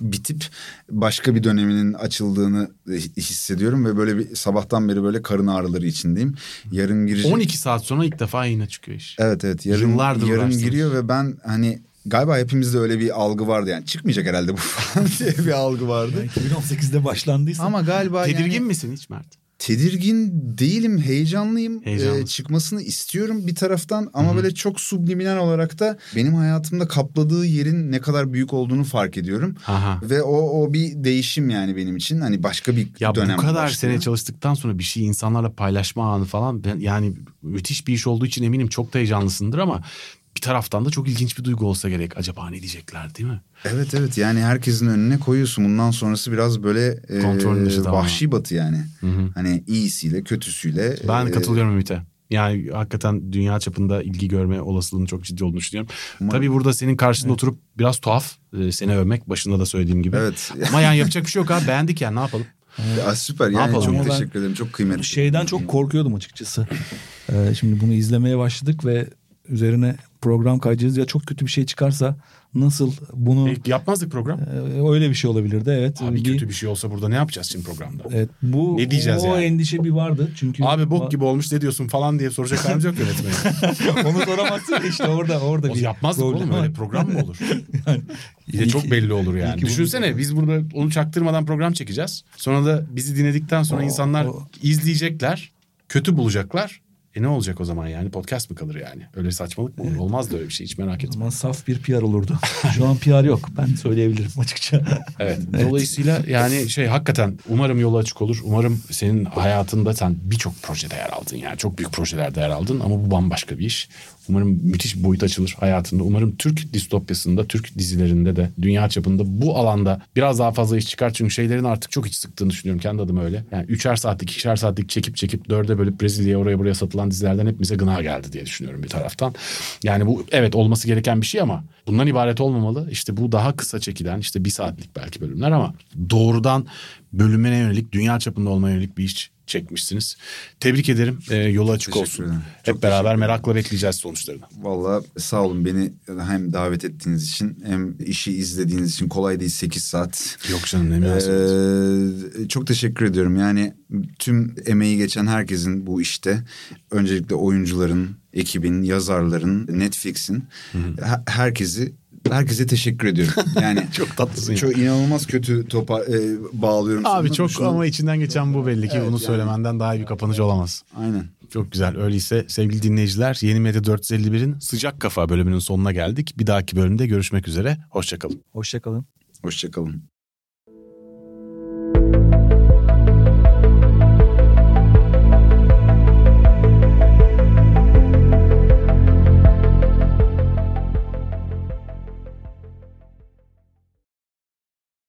bitip başka bir döneminin açıldığını hissediyorum ve böyle bir sabahtan beri böyle karın ağrıları içindeyim. Yarın girecek. 12 saat sonra ilk defa yayına çıkıyor iş. Evet evet yarın, Yıllardır yarın giriyor ve ben hani galiba hepimizde öyle bir algı vardı yani çıkmayacak herhalde bu <laughs> falan diye bir algı vardı. Yani 2018'de başlandıysa Ama galiba Tedirgin yani, misin hiç Mert? tedirgin değilim heyecanlıyım Heyecanlı. Ee, çıkmasını istiyorum bir taraftan ama böyle çok subliminal olarak da benim hayatımda kapladığı yerin ne kadar büyük olduğunu fark ediyorum. Aha. Ve o o bir değişim yani benim için hani başka bir Ya dönem bu kadar başlıyor. sene çalıştıktan sonra bir şey insanlarla paylaşma anı falan ben yani müthiş bir iş olduğu için eminim çok da heyecanlısındır ama bir taraftan da çok ilginç bir duygu olsa gerek. Acaba ne diyecekler değil mi? Evet evet yani herkesin önüne koyuyorsun. Bundan sonrası biraz böyle e, Kontrolün vahşi batı yani. Hani iyisiyle kötüsüyle. Ben e, katılıyorum Ümit'e. Yani hakikaten dünya çapında ilgi görme olasılığının çok ciddi olduğunu düşünüyorum. Tabii burada senin karşında oturup biraz tuhaf e, seni övmek başında da söylediğim gibi. Evet. <laughs> Ama yani yapacak bir şey yok abi beğendik yani ne yapalım. <laughs> Ya, süper yani yapalım çok teşekkür ederim. Çok kıymetli. şeyden çok korkuyordum açıkçası. Ee, şimdi bunu izlemeye başladık ve üzerine program kaydedeceğiz ya çok kötü bir şey çıkarsa nasıl bunu E, yapmazdık program. Ee, öyle bir şey olabilirdi evet. Abi Bir- kötü bir şey olsa burada ne yapacağız şimdi programda? Evet, bu Ne diyeceğiz o yani? endişe bir vardı çünkü Abi bok gibi olmuş ne diyorsun falan diye soracak halimiz yok yönetmeye. <laughs> onu soramazsın işte orada orada O bir yapmazdık problem oğlum öyle program mı olur? <laughs> Yani iyi çok belli olur yani. Düşünsene biz burada onu çaktırmadan program çekeceğiz. Sonra da bizi dinledikten sonra O- insanlar o- izleyecekler. Kötü bulacaklar. E ne olacak o zaman yani? Podcast mı kalır yani? Öyle saçmalık mı olur? Olmaz da öyle bir şey hiç merak O etme. zaman saf bir PR olurdu. <laughs> Şu an PR yok. Ben söyleyebilirim açıkça. <laughs> Evet. Dolayısıyla yani şey hakikaten umarım yolu açık olur. Umarım senin hayatında sen birçok projede yer aldın yani. Çok büyük projelerde yer aldın ama bu bambaşka bir iş. Umarım müthiş boyut açılır hayatında. Umarım Türk distopyasında, Türk dizilerinde de dünya çapında bu alanda biraz daha fazla iş çıkar. Çünkü şeylerin artık çok iç sıktığını düşünüyorum kendi adıma öyle. Yani üçer saatlik, ikişer saatlik çekip çekip dörde bölüp Brezilya'ya oraya buraya satılan dizilerden hepimize gına geldi diye düşünüyorum bir taraftan. Yani bu evet olması gereken bir şey ama bundan ibaret olmamalı. İşte bu daha kısa çekilen işte bir saatlik belki bölümler ama doğrudan bölümüne yönelik dünya çapında olmaya yönelik bir iş çekmişsiniz. Tebrik ederim. Ee, yolu açık Teşekkür olsun. ederim. Hep Çok beraber merakla bekleyeceğiz sonuçlarını. Valla sağ olun beni hem davet ettiğiniz için hem işi izlediğiniz için kolay değil 8 saat. Yok canım ne münasebet. Ee, çok teşekkür ediyorum. Yani tüm emeği geçen herkesin bu işte öncelikle oyuncuların, ekibin, yazarların, Netflix'in he- herkesi herkese teşekkür ediyorum. Yani <laughs> Çok tatlısın. Çok inanılmaz kötü topa e, bağlıyorum. Abi sana. çok Şunu- ama içinden geçen bu belli ki Evet, bunu yani- söylemenden daha iyi bir kapanış olamaz. Aynen. Çok güzel. Öyleyse sevgili dinleyiciler Yeni Medya 451'in Sıcak Kafa bölümünün sonuna geldik. Bir dahaki bölümde görüşmek üzere. Hoşçakalın. Hoşçakalın. Hoşçakalın.